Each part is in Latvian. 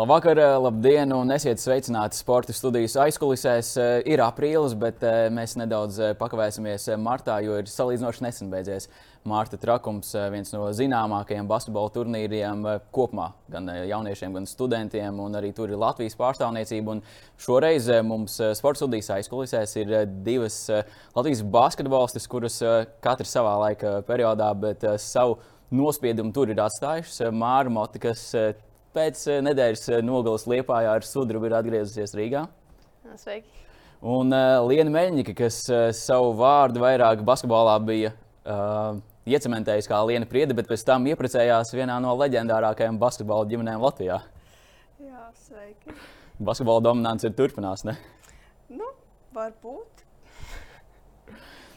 Labvakar, labdien, un esiet sveicināti sporta studijas aizkulisēs. Ir aprīlis, bet mēs nedaudz pakavēsimies martā, jo ir salīdzinoši nesen beidzies Mārta Trakums, viens no zināmākajiem basketbola turnīriem kopumā, gan jauniešiem, gan studentiem, un arī tur ir Latvijas pārstāvniecība. Un šoreiz mums sporta studijas aizkulisēs ir divas Latvijas basketbolistas, kuras katrs savā laika periodā, bet savu nospiedumu tur ir atstājušas. Māra Mota, kas pēc eh, nedēļas eh, nogalas Liepājā ar sudrabu ir atgriezusies Rīgā. Sveiki! Un uh, Liena Meļņika, kas uh, savu vārdu vairāk basketbolā bija uh, iecementējusi kā Liena Priede, bet pēc tam iepriecējās vienā no leģendārākajām basketbola ģimenēm Latvijā. Jā, sveiki! Basketbola dominants ir turpinās, ne? Nu, varbūt.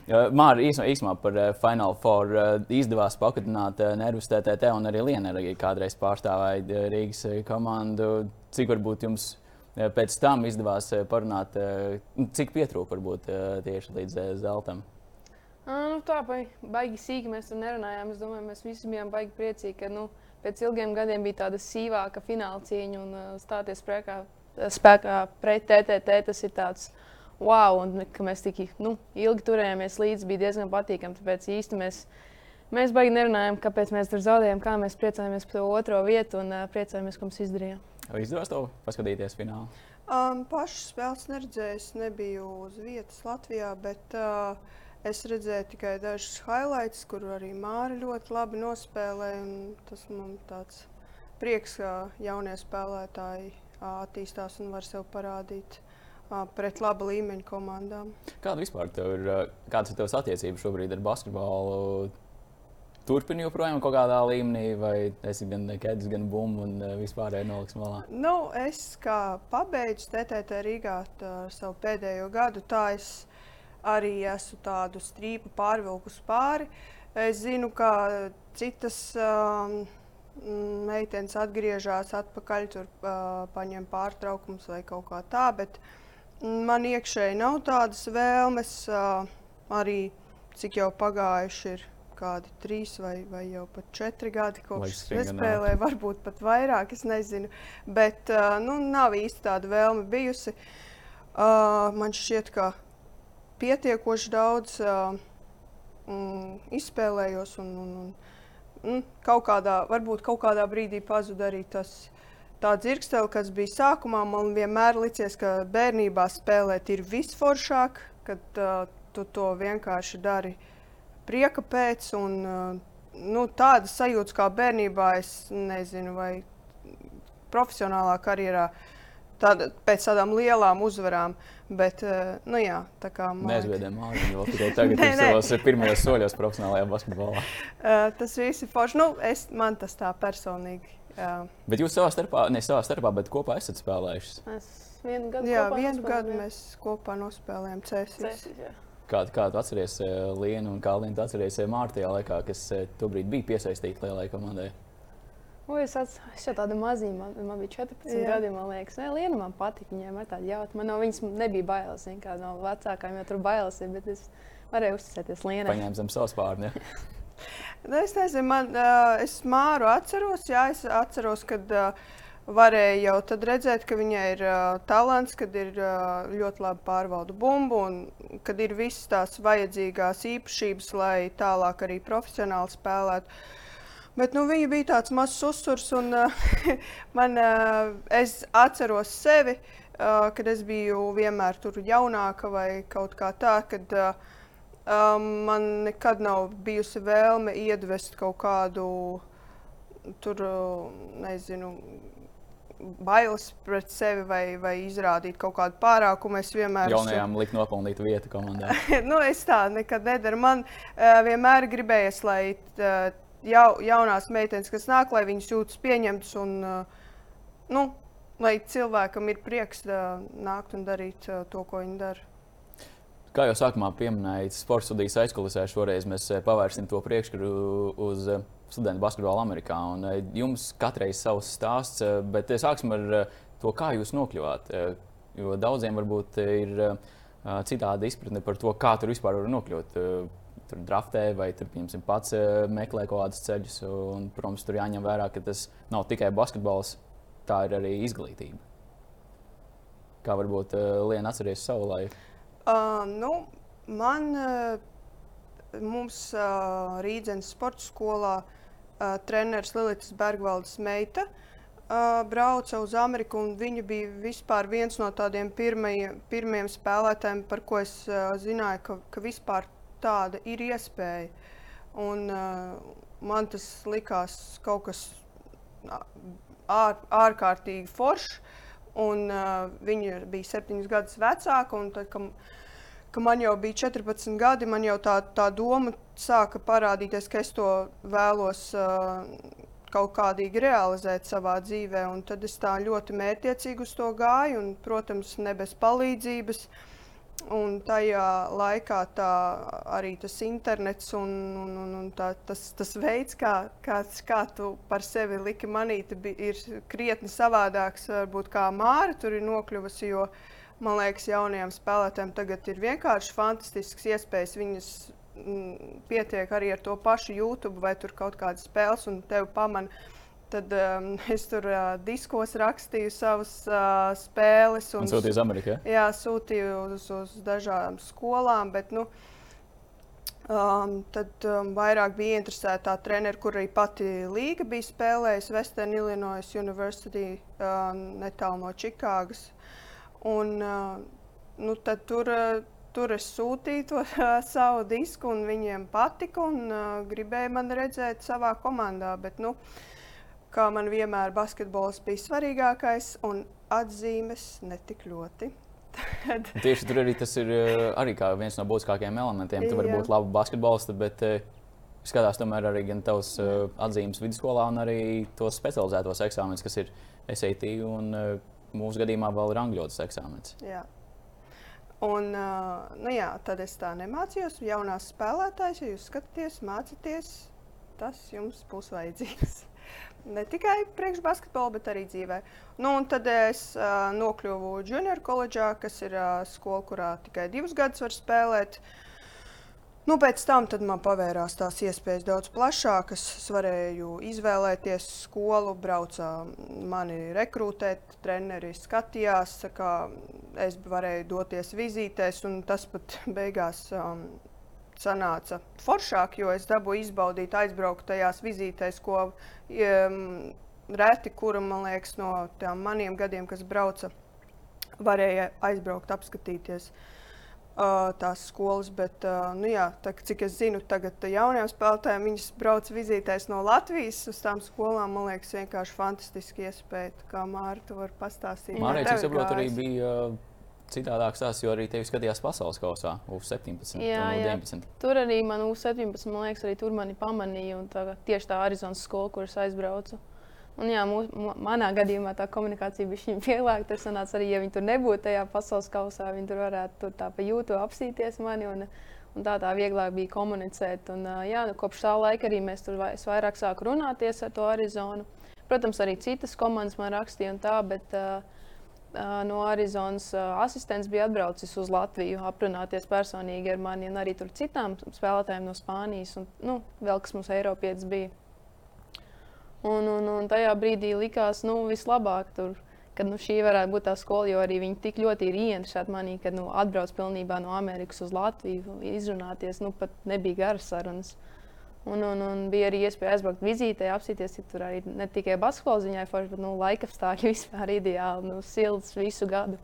Mārķis īsumā, par uh, Final Four uh, izdevās pakudināt uh, Nervus TTT un arī Lienu arī kādreiz pārstāvēja Rīgas komandu. Cik varbūt jums pēc tam izdevās parunāt, cik pietrūka varbūt tieši līdz zeltam? Nu, tā baigi sīki mēs tur nerunājām. Es domāju, mēs visi bijām baigi priecīgi, ka nu, pēc ilgiem gadiem bija tāda sīvāka fināla cīņa un stāties spēkā, spēkā pret TTT. Tas ir tāds wow, un ka mēs tik nu, ilgi turējāmies līdzi, bija diezgan patīkami. Tāpēc īsti mēs, mēs baigi nerunājām, kāpēc mēs tur zaudējām, kā mēs priecājamies par to otro vietu un uh, priecājamies, ka mums izdarījām. Vai izdevās to paskatīties finālā? Um, pašu spēles neredzēju, es nebiju uz vietas Latvijā, bet uh, es redzēju tikai dažus highlights, kur arī Māri ļoti labi nospēlēja. Tas man tāds prieks, ka jaunie spēlētāji attīstās un var sev parādīt. Uh, pret laba līmeņa komandām. Kāda vispār ir, kādas ir tavas attiecības šobrīd ar basketbolu? Turpini joprojām kaut kādā līmenī, vai esi gan ķēdes, gan bumbu un vispārēji noliks malā? Nu, es kā pabeidzu TTT Rīgā savu pēdējo gadu, tā es arī esmu tādu strīpu pārvilkus pāri. Es zinu, ka citas um, meitenes atgriežas atpakaļ, tur uh, paņem pārtraukums vai kaut kā tā, bet uh, Man iekšēji nav tādas vēlmes. Arī cik jau pagājuši ir kādi trīs vai, vai jau pat četri gadi, kopš es spēlēju, varbūt pat vairāk, es nezinu. Bet nu, nav īsti tāda vēlme bijusi. Man šķiet, ka pietiekoši daudz mm, izspēlējos un, un, un mm, kaut kādā, varbūt kaut kādā brīdī pazuda arī tas tā dzirkstele, kas bija sākumā, man vienmēr licies, ka bērnībā spēlēt ir visforšāk, kad uh, tu to vienkārši dari prieka pēc. Un, uh, nu, tādas sajūtas kā bērnībā, es nezinu, vai profesionālā karjerā. Tāda, pēc tādām lielām uzvarām. Bet, uh, nu, jā, tā kā mākslinieki, jau tikai tagad ir savos pirmajos soļos profesionālajā basketbolā. Uh, tas viss ir forši. Nu, es, man tas tā personīgi Jā. Bet jūs savā starpā, ne savā starpā, bet kopā esat spēlējuši? Mēs vienu gadu, jā, vienu gadu mēs kopā nospēlējām Cēsīs. Kādu, kādu atceries uh, Lienu un kā Lienu atceries uh, Mārtajā laikā, kas uh, tobrīd bija piesaistīta lielai komandai? O, es ka tāda maziņa, man, man bija 14 jā. gadi. Man liekas, ne, Liena man patika. Viņai ir tāda jautra. Man no viņas nebija bailes. Kā no vecākajiem jau tur bailes ir, bet es varēju uzticēties Lienai. Paņēma zem savas pārnes. Nu, es nezinu, man, uh, es māru atceros, jā, es atceros, kad uh, varēja jau tad redzēt, ka viņai ir uh, talants, kad ir uh, ļoti labi pārvalda bumbu un kad ir visas tās vajadzīgās īpašības, lai tālāk arī profesionāli spēlētu. Bet nu, viņa bija tāds mazs uzsvars, un uh, man, uh, es atceros sevi, uh, kad es biju vienmēr tur jaunāka vai kaut kā tā. Kad, uh, Um, man nekad nav bijusi vēlme iedvest kaut kādu tur, nezinu, bailes pret sevi vai, vai izrādīt kaut kādu pārākumu. Es vienmēr. Jaunajām likt nopelnīt vietu komandā. nu, es tā nekad nedaru. Man uh, vienmēr gribējies, lai uh, jau, jaunās meitenes, kas nāk, lai viņas jūtas pieņemtas un uh, nu, lai cilvēkam ir prieks uh, nākt un darīt uh, to, ko viņi dara. Kā jau sākumā pieminēja, sports studijas aizkulisē šoreiz mēs eh, pavērsim to priekškuru uz eh, studentu basketbolu Amerikā. Un eh, jums katrai savs stāsts, bet sāksim ar to, kā jūs nokļuvāt. Jo daudziem varbūt ir citāda izpratne par to, kā tur vispār var nokļūt. Tur draftē vai tur, piemēram, pats meklē kaut kādus ceļus. Un, protams, tur jāņem vērā, ka tas nav tikai basketbols. tā ir arī izglītība. Kā varbūt Liena atceries savu laiku? Uh, nu, man, uh, mums uh, Rīdzenes sporta skolā uh, treneris Lilitas Bergvaldes meita uh, brauca uz Ameriku, un viņa bija vispār viens no tādiem pirmajiem, pirmajiem spēlētājiem, par ko es uh, zināju, ka, ka vispār tāda ir iespēja. Un, uh, man tas likās kaut kas ār, ārkārtīgi foršs. Un, uh, viņa bija septiņus gadus vecāka. Tad, kad, kad man jau bija 14 gadi, man jau tā, tā doma sāka parādīties, ka es to vēlos uh, kaut kādīgi realizēt savā dzīvē. Un tad es tā ļoti mērķiecīgi uz to gāju, un, protams, ne bez palīdzības. Uh, Un tajā laikā tā, arī tas internets un, un, un, un tā, tas, tas veids, kā, kā, kā tu par sevi liki manīt, ir krietni savādāks. Varbūt kā Māra tur ir nokļuvusi, jo man liekas, jaunajiem spēlētājiem tagad ir vienkārši fantastisks iespējas. Viņas m, mm, pietiek arī ar to pašu YouTube vai kaut kādas spēles, un tevi pamana Tad um, es tur uh, diskos rakstīju savas uh, spēles. Un, un sūtīju uz Ameriku. Ja? Jā, sūtīju uz, uz dažādām skolām. Bet, nu, um, tad um, vairāk bija interesēta tā treneris, kur arī pati līga bija spēlējusi Western Illinois University um, netālu no Čikāgas. Un, uh, nu, tur, uh, tur es sūtīju to uh, savu disku, un viņiem patika. Un, uh, gribēja man redzēt savā komandā. Bet, nu, uh, kā man vienmēr basketbols bija svarīgākais, un atzīmes netik ļoti. Tieši tur arī tas ir eh, arī viens no būtiskākajiem elementiem. Tu vari būt labs basketbolists, bet uh, skatās tomēr arī gan tavs uh, atzīmes vidusskolā, gan arī tos specializētos eksāmenus, kas ir SAT un mūsu gadījumā vēl ir angļu eksāmenis. Jā. Un, nu jā, tad es tā nemācījos. Jaunās spēlētājas, ja jūs skatāties, mācāties, tas jums būs vajadzīgs ne tikai priekšbasketbolā, bet arī dzīvē. Nu, tad es uh, nokļuvu junior koledžā, kas ir uh, skola, kurā tikai divus gadus var spēlēt. Nu, pēc tam man pavērās tās iespējas daudz plašākas. Es varēju izvēlēties skolu, brauca mani rekrutēt, treneri skatījās, kā es varēju doties vizītēs, un tas pat beigās um, sanāca foršāk, jo es dabūju izbaudīt, aizbraukt tajās vizītēs, ko um, reti, kura man liekas, no tām maniem gadiem, kas brauca, varēja aizbraukt, apskatīties. Uh, tās skolas, bet, uh, nu jā, tā, cik es zinu, tagad jaunajiem spēlētājiem viņas brauc vizītēs no Latvijas uz tām skolām. Man liekas, vienkārši fantastiski iespēja, kā Mārta var pastāstīt. Mārta, cik saprotu, arī bija. Uh citādāk stāsts, jo arī tevi skatījās pasaules kausā, U-17 jā, U-19. Tur arī man U-17, man liekas, arī tur mani pamanīja. Tā, tieši tā Arizonas skola, kuras aizbraucu. Un, jā, mūs, manā gadījumā tā komunikācija bija šī vieglāka. Tur sanāca arī, ja viņi tur nebūtu tajā pasaules kausā, viņi tur varētu tur tā pa jūtu apsīties mani. Un, un tā tā vieglāk bija komunicēt. Un, jā, nu, kopš tā laika arī mēs tur vairāk sāku runāties ar to Arizonu. Protams, arī citas komandas man rakstīja un tā, bet uh, no Arizonas asistents bija atbraucis uz Latviju, aprunāties personīgi ar mani un arī citām spēlētājiem no Spānijas, un nu, vēl kas mums Eiropietis bija. Un, un, un tajā brīdī likās, nu, vislabāk tur, kad nu, šī varētu būt tā skola, jo arī viņi tik ļoti ir ieinteresēti manī, kad nu, atbrauc pilnībā no Amerikas uz Latviju, izrunāties, nu, pat nebija garas sarunas. Uh, Un, un, un bija arī iespēja aizbraukt vizītē, apsīties, ja tur arī ne tikai basketbola ziņā, forši, bet nu, laika apstākļi vispār ideāli, nu, silts visu gadu.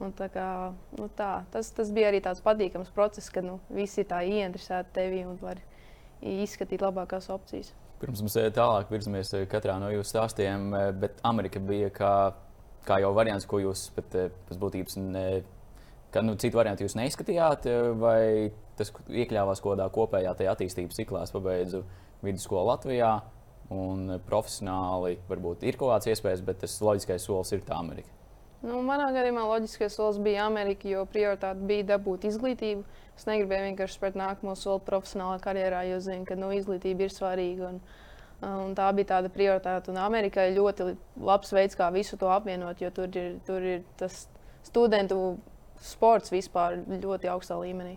Un, tā kā, nu, tā, tas, tas bija arī tāds patīkams process, kad nu, visi tā ieinteresēti tevi un var izskatīt labākās opcijas. Pirms mēs eh, tālāk virzamies eh, katrā no jūsu stāstiem, eh, bet Amerika bija kā, kā jau variants, ko jūs pēc būtības ne, ka, nu, citu variantu jūs neizskatījāt, vai tas iekļāvās kaut kādā kopējā attīstības ciklā. Es pabeidzu vidusskolu Latvijā, un profesionāli varbūt ir kaut kādas iespējas, bet tas loģiskais solis ir tā Amerika. Nu, manā gadījumā loģiskais solis bija Amerika, jo prioritāte bija dabūt izglītību. Es negribēju vienkārši spērt nākamo soli profesionālā karjerā, jo zinu, ka nu, izglītība ir svarīga. Un, un tā bija tāda prioritāte. Un Amerikā ir ļoti labs veids, kā visu to apvienot, jo tur ir, tur ir tas studentu sports vispār ļoti augstā līmenī.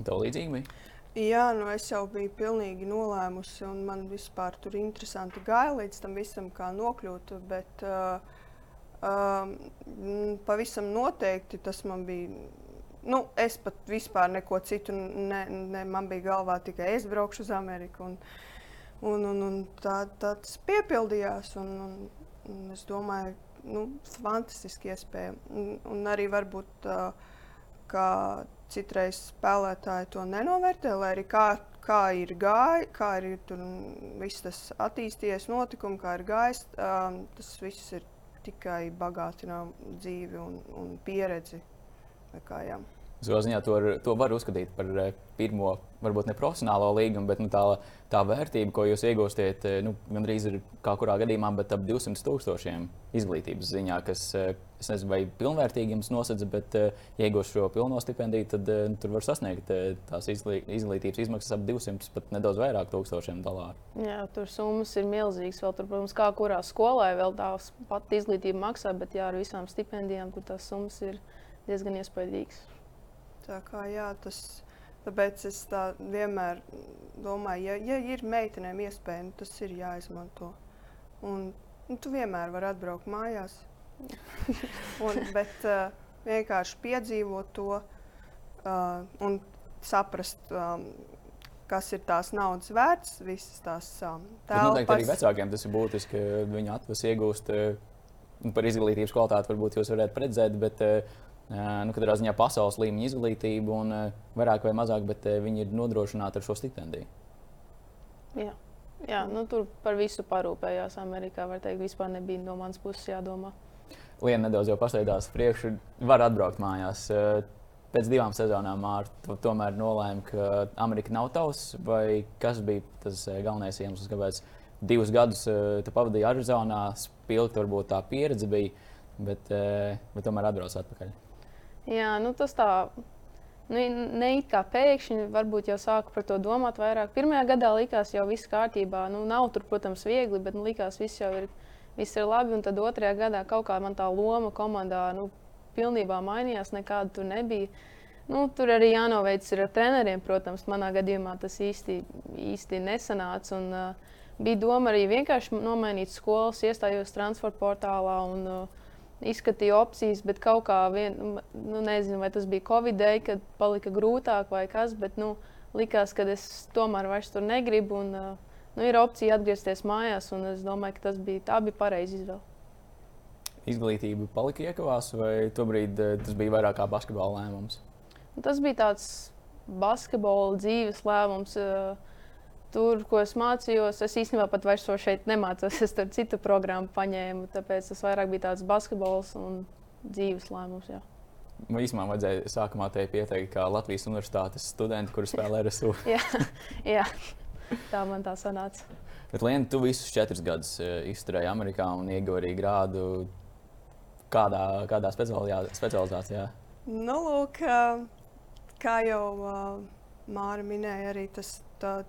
Tev līdzīgi bija? Jā, nu es jau biju pilnīgi nolēmusi, un man vispār tur interesanti gāja līdz tam visam, kā nokļūt. Bet uh, uh, pavisam noteikti tas man bija. Nu, es pat vispār neko citu, ne, ne, man bija galvā tikai es braukšu uz Ameriku. Un, un, un, un tā, tā tas piepildījās. Un, un, un es domāju, nu, fantastiski iespēja. Un, un arī varbūt, uh, kā citreiz spēlētāji to nenovērtē, lai arī kā, kā ir gājis, kā ir tur viss tas attīstījies, notikumi, kā ir gājis, um, tas viss ir tikai bagātina dzīvi un, un pieredzi. Kā, jā. Ziņā to, to var uzskatīt par eh, pirmo, varbūt ne profesionālo līgumu, bet nu, tā, tā vērtība, ko jūs iegūstat, eh, nu, gandrīz ir kā kurā gadījumā, bet ap 200 tūkstošiem izglītības ziņā, kas, eh, es nezinu, vai pilnvērtīgi jums nosedz, bet, iegūst šo pilno stipendiju, tad nu, tur var sasniegt tās izglītības izmaksas ap 200, pat nedaudz vairāk tūkstošiem dolāru. Jā, tur summas ir milzīgas. Vēl tur, protams, kā kurā skolā vēl tā pati izglītība maksā, bet jā, ar visām stipendijām, kur tās summas ir diezgan iespaidīgas. Tā kā, jā, tas, tāpēc es tā vienmēr domāju, ja, ja ir meitenēm iespēja, nu, tas ir jāizmanto. Un, nu, tu vienmēr vari atbraukt mājās. un, bet uh, vienkārši piedzīvot to uh, un saprast, um, kas ir tās naudas vērts, visas tās um, tādas. Noteikti arī vecākiem tas ir būtiski, ka viņi atvas iegūst uh, par izglītības kvalitāti. Varbūt jūs varētu redzēt, bet uh, nu, katrā ziņā pasaules līmeņa izglītību, un vairāk vai mazāk, bet viņi ir nodrošināti ar šo stipendiju. Jā. Jā, nu, tur par visu parūpējās Amerikā. Var teikt, vispār nebija no manas puses jādomā. Liena nedaudz jau pasteidās priekšu, var atbraukt mājās. Pēc divām sezonām Mārta tomēr nolēma, ka Amerika nav tavs. Kas bija tas galvenais iemesls, kāpēc divus gadus pavadīja Arizonā? Spilgti varbūt tā pieredze bija, bet, bet tomēr atbrauc atpakaļ. Jā, nu tas tā. Nu, ne it kā pēkšņi, varbūt jau sāku par to domāt vairāk. Pirmajā gadā likās, jau viss kārtībā. Nu, nav tur, protams, viegli, bet nu, likās, viss jau ir, viss ir labi. Un tad otrajā gadā kaut kā man tā loma komandā nu, pilnībā mainījās. Nekāda tur nebija. Nu, tur arī jānoveic ar treneriem. Protams, manā gadījumā tas īsti, īsti nesanāca. Un, uh, bija doma arī vienkārši nomainīt skolas, iestājos transporta portālā. Un, uh, izskatīju opcijas, bet kaut kā vien, nu, nezinu, vai tas bija Covid dēļ, kad palika grūtāk vai kas, bet nu, likās, ka es tomēr vairs tur negribu. Un, nu, ir opcija atgriezties mājās, un es domāju, ka tas bija, tā bija pareiza izvēle. Izglītība palika iekavās, vai tobrīd tas bija vairāk kā basketbola lēmums? Tas bija tāds basketbola dzīves lēmums. Uh, tur, ko es mācījos, es īstenībā pat vairs to šeit nemācos. Es tur citu programmu paņēmu, tāpēc tas vairāk bija tāds basketbols un dzīves lēmums. Jā. Man īstenībā vajadzēja sākumā te pieteikt, ka Latvijas universitātes studenti, kurus spēlē RSU. jā, jā, tā man tā sanāca. Bet, Lienu, tu visus četrus gadus eh, izturēji Amerikā un ieguvi arī grādu. Kādā, kādā specializācijā? Nu, lūk, kā jau Māra minēja, arī tas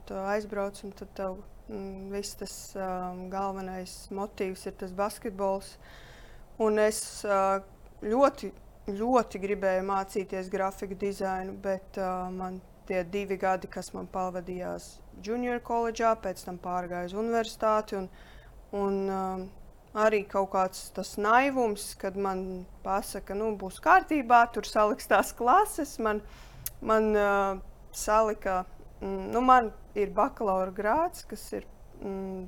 tu aizbrauc un tad tev mm, viss tas um, galvenais motīvs ir tas basketbols. Un es uh, ļoti, ļoti gribēju mācīties grafiku dizainu, bet uh, man tie divi gadi, kas man pavadījās junior koledžā, pēc tam pārgāju uz universitāti. Un, un, um, arī kaut kāds tas naivums, kad man pasaka, nu, būs kārtībā, tur saliks tās klases. Man, man uh, salika nu, man ir bakalaura grāts, kas ir mm,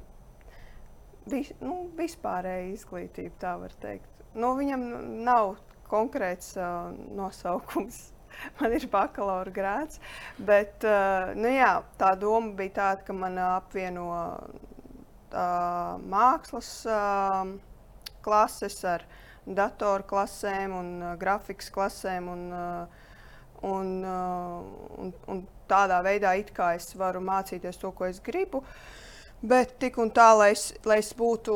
vis, nu, vispārēja izglītība, tā var teikt. Nu, viņam nav konkrēts uh, nosaukums. Man ir bakalaura grāts, bet uh, nu, jā, tā doma bija tāda, ka man apvieno uh, mākslas uh, klases ar datoru klasēm un uh, grafikas klasēm. Un, uh, un, uh, un, un tādā veidā es varu mācīties to, ko es gribu. Bet tik un tā, lai es, lai es būtu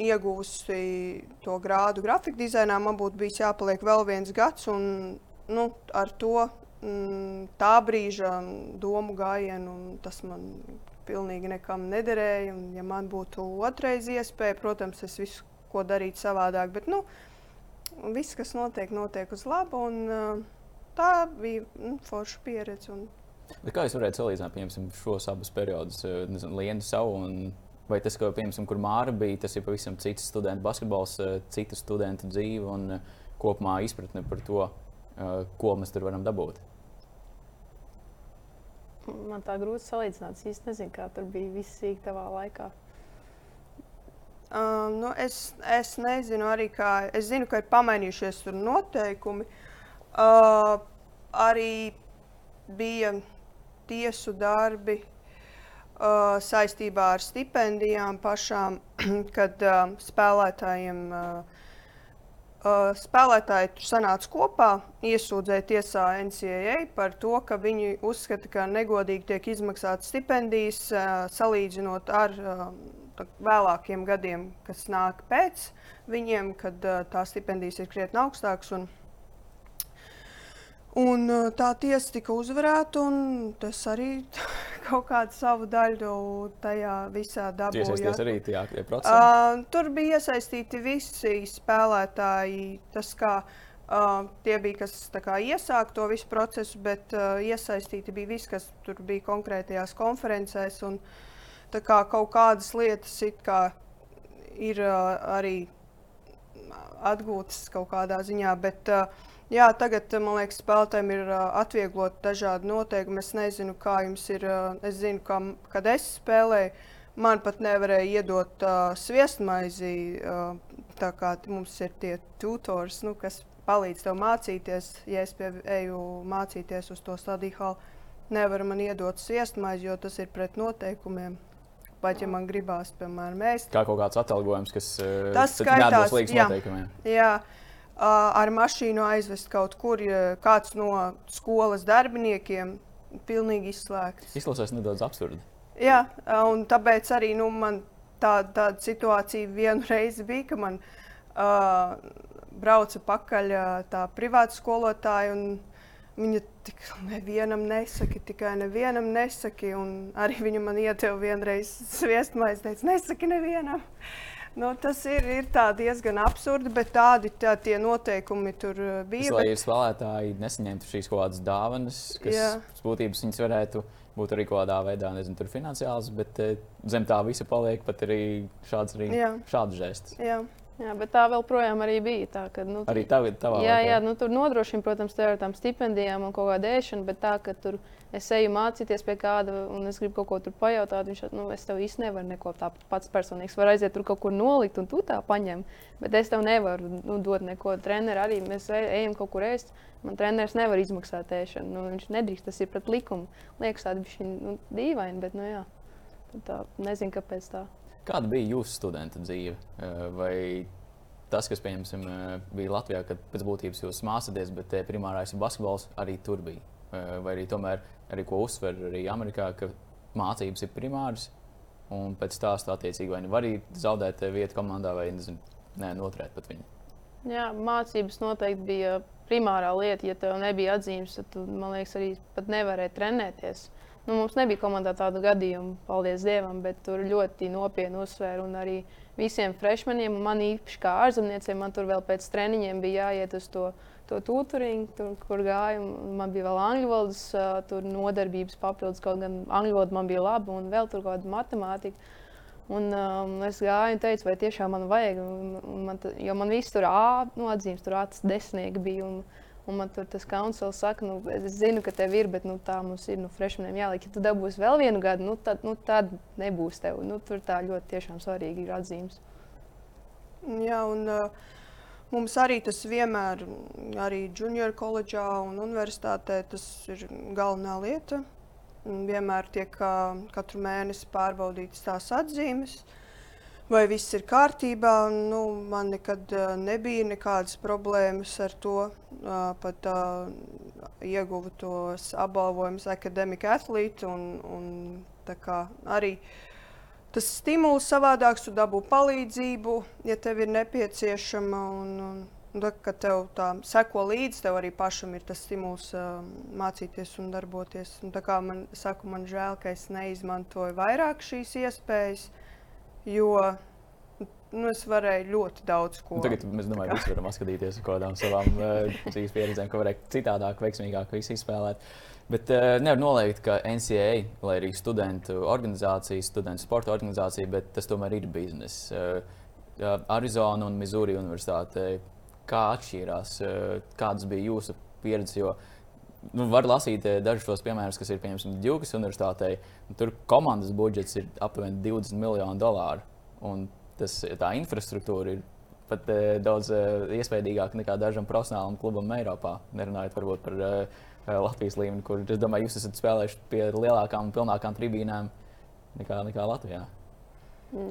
ieguvusi to grādu grafika dizainā, man būtu bijis jāpaliek vēl viens gads. Un, nu, ar to mm, tā brīža domu gājienu tas man pilnīgi nekam nederēja. Un, ja man būtu otrais iespēja, protams, es visu ko darītu savādāk. Bet nu, viss, kas notiek, notiek uz labu. Un, uh, tā bija nu, forša pieredze. Un Bet kā jūs varētu salīdzināt piemēram, šos abus periodus, Lienu savu un Vai tas, ko, piemēram, kur Māra bija, tas ir pavisam cits studentu basketbols, citu studentu dzīve un kopumā izpratne par to, ko mēs tur varam dabūt? Man tā grūti salīdzināt. Es īsti nezinu, kā tur bija viss sīk tavā laikā. Uh, nu es, es nezinu, arī kā. Es zinu, ka ir pamainījušies noteikumi. Uh, arī bija tiesu darbi, uh, saistībā ar stipendijām pašām, kad uh, spēlētājiem. Uh, Uh, spēlētāji tur sanāca kopā, iesūdzēja tiesā NCAA par to, ka viņi uzskata, ka negodīgi tiek izmaksātas stipendijas uh, salīdzinot ar uh, vēlākiem gadiem, kas nāk pēc viņiem, kad uh, tās stipendijas ir krietni augstākas. Un, Un, tā tiesa tika uzvarēta, un tas arī kaut kādu savu daļu tajā visā dabūja. Iesaistīties arī tajā procesā? Uh, tur bija iesaistīti visi spēlētāji. Tas kā uh, tie bija, kas kā, iesāka to visu procesu, bet uh, iesaistīti bija visi, kas tur bija konkrētajās konferencēs. Un, kā, kaut kādas lietas kā, ir uh, arī atgūtas kaut kādā ziņā. Bet, Jā, tagad man liekas, spēlētājiem ir atvieglot dažādi noteikumi. Es nezinu, kā jums ir. Es zinu, ka, kad es spēlēju, man pat nevarēja iedot uh, sviestmaizi. Uh, tā kā mums ir tie tutors, nu, kas palīdz tev mācīties. Ja es pie, eju mācīties uz to stadiju nevar man iedot sviestmaizi, jo tas ir pret noteikumiem. Pat ja man gribās, piemēram, ēst. Kā kaut kāds atalgojums, kas tas skaitās līdz noteikumiem. Jā, ar mašīnu aizvest kaut kur, kāds no skolas darbiniekiem pilnīgi izslēgts. Izklausās nedaudz absurdi. Jā, un tāpēc arī nu, man tā, tāda situācija vienu reizi bija, ka man uh, brauca pakaļ uh, tā privāta skolotāja. Viņa tik nevienam nesaka, tikai nevienam nesaki. Arī viņa man iedeva vienreiz sviestmaizi, teica, nesaki nevienam. Nu, tas ir, ir diezgan absurdi, bet tādi tā, tie noteikumi tur uh, bija. Tas, lai bet... spēlētāji nesaņemtu šīs kaut kādas dāvanas, kas Jā. būtības viņas varētu būt arī kaut kādā veidā, nezinu, finansiāls, bet eh, zem tā visa paliek pat arī šāds, arī šāds žests. Jā. Jā, bet tā vēl projām arī bija. Tā, ka, nu, arī tā bija tā līnija. Jā, jā nu, tur nodrošina, protams, ar tām stipendijām un kaut kādu ēšanu, bet tā, ka tur es eju mācīties pie kāda un es gribu kaut ko tur pajautāt, viņš nu, es tev īsti nevaru neko tādu pats personīgs. Var aiziet tur kaut kur nolikt un tu tā paņem, bet es tev nevaru nu, dot neko. Treneri arī mēs ejam kaut kur ēst. Man treneris nevar izmaksāt ēšanu. Nu, viņš nedrīkst, tas ir pret likumu. Liekas, tādi bija nu, dīvaini, bet nu, jā, tā, nezinu, kāpēc tā. Kāda bija jūsu studenta dzīve? Vai tas, kas pieņemsim, bija Latvijā, kad pēc būtības jūs mācāties, bet primārais basketbols arī tur bija? Vai arī tomēr, arī ko uzsver arī Amerikā, ka mācības ir primāras, un pēc stāsta attiecīgi vai nu var arī zaudēt vietu komandā, vai nezinu, nē, noturēt pat viņu? Jā, mācības noteikti bija primārā lieta. Ja tev nebija atzīmes, tad tu, man liekas, arī pat nevarēji trenēties. Nu, mums nebija komandā tādu gadījumu, paldies Dievam, bet tur ļoti nopietni uzsvēra. Un arī visiem freshmaniem, un man īpaši kā ārzemniecēm, man tur vēl pēc treniņiem bija jāiet uz to, to tutoringu, tur, kur gāju. Man bija vēl angļu valodas nodarbības papildus, kaut gan angļu valoda man bija laba, un vēl tur kaut kāda matemātika. Un, um, es gāju un teicu, vai tiešām man vajag. Un, un man, jo man viss tur A, nu, atzīmes, tur acis desmitnieki bija. Un, Un man tur tas kaunsels saka, nu, es zinu, ka tev ir, bet nu, tā mums ir. Nu, freshmaniem jāliek, ja tu dabūsi vēl vienu gadu, nu, tad, nu, tad nebūs tev. Nu, tur tā ļoti svarīgi ir atzīmes. Jā, un uh, mums arī tas vienmēr, arī junior koledžā un universitātē, tas ir galvenā lieta. Vienmēr tiek katru mēnesi pārbaudītas tās atzīmes. Uh, vai viss ir kārtībā. Nu, man nekad uh, nebija nekādas problēmas ar to. Uh, pat uh, ieguvu tos apbalvojumus akadēmika atlīti. Un, un arī tas stimuls savādāks, tu dabū palīdzību, ja tev ir nepieciešama. Un, un, un kad tev tā seko līdzi, tev arī pašam ir tas stimuls uh, mācīties un darboties. Un man saka, man žēl, ka es neizmantoju vairāk šīs iespējas. Jo nu, es varēju ļoti daudz ko. Un tagad mēs domājam, ka varam skatīties uz kādām savām uh, dzīves pieredzēm, ko varētu citādāk, veiksmīgāk izspēlēt. Bet uh, nevar noliegt, ka NCAA, lai arī studentu organizācija, studentu sporta organizācija, bet tas tomēr ir bizness. Uh, Arizona un Missouri universitāte, kā atšķīrās, uh, kādas bija jūsu pieredzes? Nu, var lasīt dažus tos piemērus, kas ir piemēram Džukas universitātei. Tur komandas budžets ir aptuveni 20 miljoni dolāru. Un tas, tā infrastruktūra ir pat uh, daudz uh, iespaidīgāka nekā dažam profesionālam klubam Eiropā. Nerunājot varbūt par uh, Latvijas līmeni, kur es domāju, jūs esat spēlējuši pie lielākām un pilnākām tribīnēm nekā, nekā Latvijā.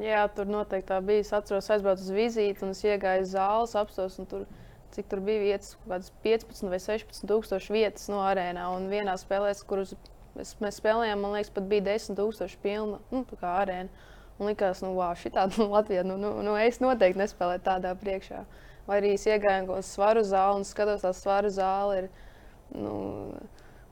Jā, tur noteikti tā bija. Es atceros, aizbraucu uz vizīti un es iegāju zāles apstākļos. Tur, cik tur bija vietas, kaut kādas 15 vai 16 tūkstoši vietas no arēnā. Un vienā spēlē, kurus mēs spēlējām, man liekas, pat bija 10 tūkstoši pilna nu, arēna. Un likās, nu, wow, šī tāda nu, Latvijā, nu, nu, nu, es noteikti nespēlēju tādā priekšā. Vai arī es iegāju uz svaru zāli un skatos, tā svaru zāle ir, nu,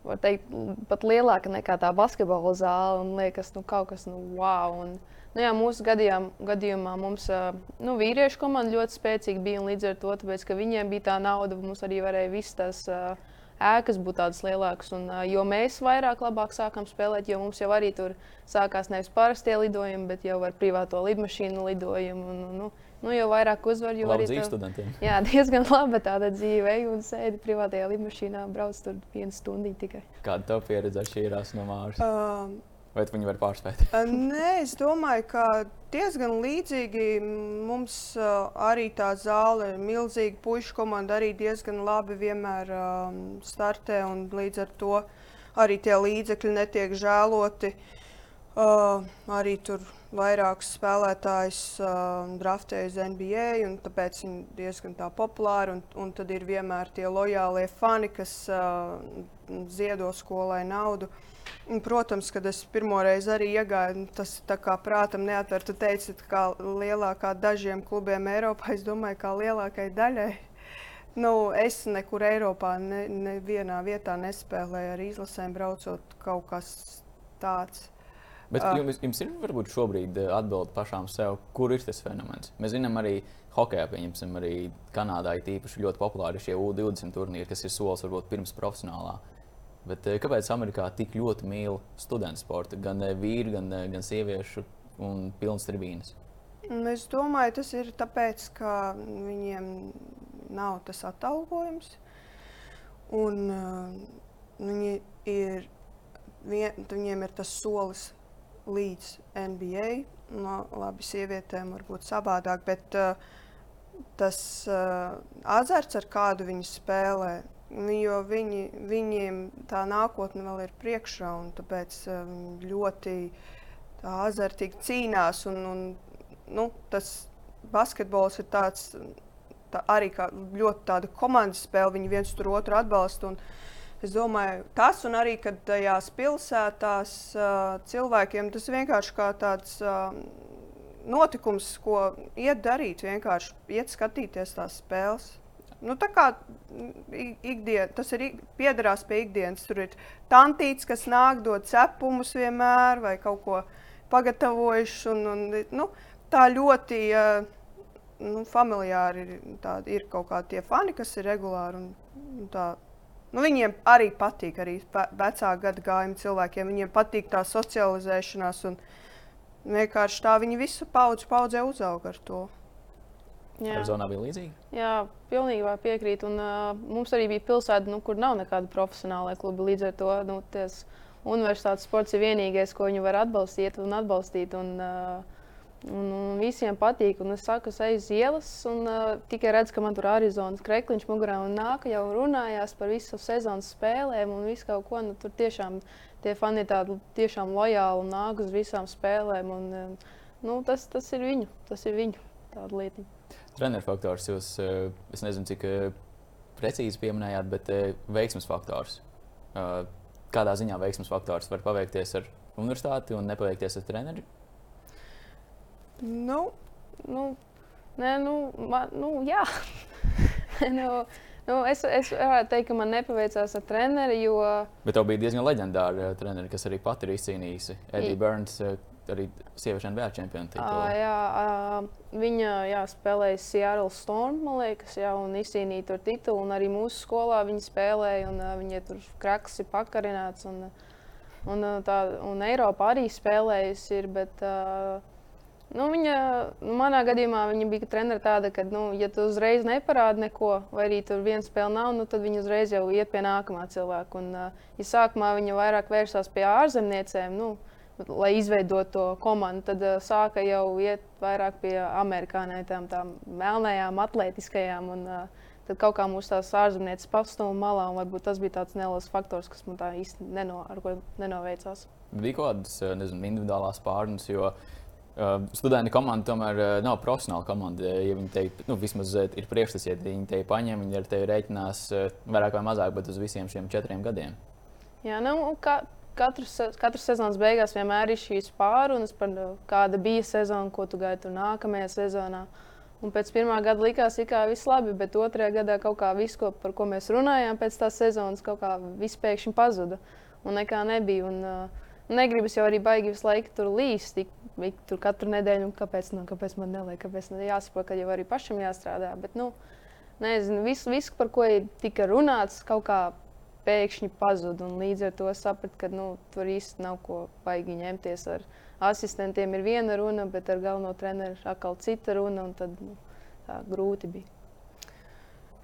var teikt, pat lielāka nekā tā basketbola zāle. Un liekas, nu, kaut kas, nu, wow. Un, nu, jā, mūsu gadījumā, gadījumā mums nu, vīriešu komanda ļoti spēcīga bija. Līdz ar to, tāpēc, ka viņiem bija tā nauda, mums arī varēja visas tās. Uh, ēkas būtu tādas lielākas. Un, jo mēs vairāk labāk sākām spēlēt, jo mums jau arī tur sākās nevis parastie lidojumi, bet jau ar privāto lidmašīnu lidojumu. Un, nu, nu, jo vairāk uzvar, jo arī tāda studentiem. Jā, diezgan laba tāda dzīve. Un sēdi privātajā lidmašīnā, brauc tur vienu stundu tikai. Kāda tev pieredze atšķīrās no mājas? Um, Vai viņi var pārspēt? Nē, es domāju, ka diezgan līdzīgi mums arī tā zāle ir milzīga. Pušu komanda arī diezgan labi vienmēr startē un līdz ar to arī tie līdzekļi netiek žēloti. Arī tur vairākus spēlētājus uh, draftēja uz NBA, un tāpēc viņi diezgan tā populāri. Un, un tad ir vienmēr tie lojālie fani, kas uh, ziedo skolai naudu. Uh, Protams, kad es pirmo reizi arī iegāju, tas kā prātam neatver. Tu teici, ka lielākā dažiem klubiem Eiropā, es domāju, kā lielākai daļai. Nu, es nekur Eiropā, nevienā ne vietā nespēlēju ar izlasēm, braucot kaut kas tāds. Bet uh, jums, jums ir varbūt šobrīd atbildi pašām sev, kur ir tas fenomens. Mēs zinām, arī hokeja, pieņemsim, arī Kanādā ir īpaši ļoti populāri šie U20 turnīri, kas ir solis varbūt pirms profesionālā. Bet eh, kāpēc Amerikā tik ļoti mīl studentu sportu? Gan eh, vīri, gan, eh, gan sieviešu un pilnas tribīnes. Nu, es domāju, tas ir tāpēc, ka viņiem nav tas atalgojums. Un, uh, viņi ir, vien, viņiem ir tas solis līdz NBA. No, labi, sievietēm varbūt savādāk, bet uh, tas uh, azarts, ar kādu viņi spēlē, jo viņi, viņiem tā nākotne vēl ir priekšā, un tāpēc viņi um, ļoti azartīgi cīnās. Un, un, nu, tas basketbols ir tāds, tā arī kā ļoti tāda komandas spēle, viņi viens otru atbalsta. Un, Es domāju, tas un arī, kad tajās pilsētās cilvēkiem tas vienkārši kā tāds notikums, ko iet darīt, vienkārši iet skatīties tās spēles. Nu, tā kā ikdien, tas ir piederās pie ikdienas. Tur ir tantīts, kas nāk, dod cepumus vienmēr vai kaut ko pagatavojuši. Un, un, nu, tā ļoti nu, familiāri ir, tā, ir kaut kādi tie fani, kas ir regulāri. Un, un tā, nu, viņiem arī patīk, arī vecāku gadu gājumu cilvēkiem. Viņiem patīk tā socializēšanās. Un, vienkārši tā viņi visu paudzi paudzē uzauga ar to. Arizonā bija līdzīgi? Jā, pilnībā piekrītu. Un, uh, mums arī bija pilsēta, nu, kur nav nekāda profesionāla kluba. Līdz ar to nu, universitātes sports ir vienīgais, ko viņi var atbalstīt un atbalstīt. Un, uh, Un, un visiem patīk. Un es saku, es eju uz ielas, un uh, tikai redzu, ka man tur Arizonas krekliņš mugurā un nāk jau runājās par visu sezonas spēlēm un visu kaut ko. Nu, tur tiešām tie fani ir tādi tiešām lojāli un nāk uz visām spēlēm. Un, uh, nu, tas, tas ir viņu, tas ir viņu tāda lieta. Treneru faktors jūs, eh, es nezinu, cik eh, precīzi pieminējāt, bet eh, veiksmes faktors. Kādā ziņā veiksmes faktors var paveikties ar universitāti un nepaveikties ar treneri? Nu, nu, nē, nu, man, nu jā. nu, Nu, es, es varētu teikt, ka man nepaveicās ar treneri. Jo... Bet tev bija diezgan leģendāra treneri, kas arī pati ir izcīnījusi. Edija Burns, arī sieviešu NBA čempionu titulu. Jā, uh, viņa jā, spēlēja Seattle Storm, man liekas, jā, un izcīnīja tur titulu. Un arī mūsu skolā viņa spēlēja, un viņa tur kraks ir pakarināts. Un, un, tā, un Eiropā arī spēlējusi. Ir, bet, uh, Nu, viņa, nu, manā gadījumā viņa bija treneris tāda, ka, nu, ja tu uzreiz neparādi neko, vai arī tur viena spēle nav, nu, tad viņa uzreiz jau iet pie nākamā cilvēka. Un, uh, ja sākumā viņa vairāk vērsās pie ārzemniecēm, nu, lai izveidotu to komandu, tad uh, sāka jau iet vairāk pie amerikāņiem, tām melnajām, atletiskajām. Un, uh, tad kaut kā mūsu tās ārzemnieces pastūma malā, un varbūt tas bija tāds neliels faktors, kas man tā īsti neno, nenoveicās. Bija kaut kādas nezinu, individuālās pārnes, jo uh, Studenti komanda tomēr uh, nav profesionāla komanda. Ja viņi te nu, vismaz uh, ir priekšstats, ja viņi te paņem, viņi ar tevi rēķinās vairāk vai mazāk, bet uz visiem šiem četriem gadiem. Jā, nu, ka, katrs, katrs sezonas beigās vienmēr ir šīs pārunas par kāda bija sezona, ko tu gaidi nākamajā sezonā. Un pēc pirmā gada likās, ka viss labi, bet otrajā gadā kaut kā viss, ko, par ko mēs runājām pēc tās sezonas, kaut kā viss pēkšņi pazuda un nekā nebija. Un, uh, Negribas jau arī baigi visu laiku tur līst, tik, tur katru nedēļu, kāpēc, nu, kāpēc man neliek, kāpēc man jāsaprot, ka jau arī pašam jāstrādā. Bet, nu, nezinu, visu, visu, par ko tika runāts, kaut kā pēkšņi pazuda. Līdz ar to sapratu, ka nu, tur īsti nav ko baigi ņemties. Ar asistentiem ir viena runa, bet ar galveno treneru atkal cita runa. Tad nu, tā grūti bija.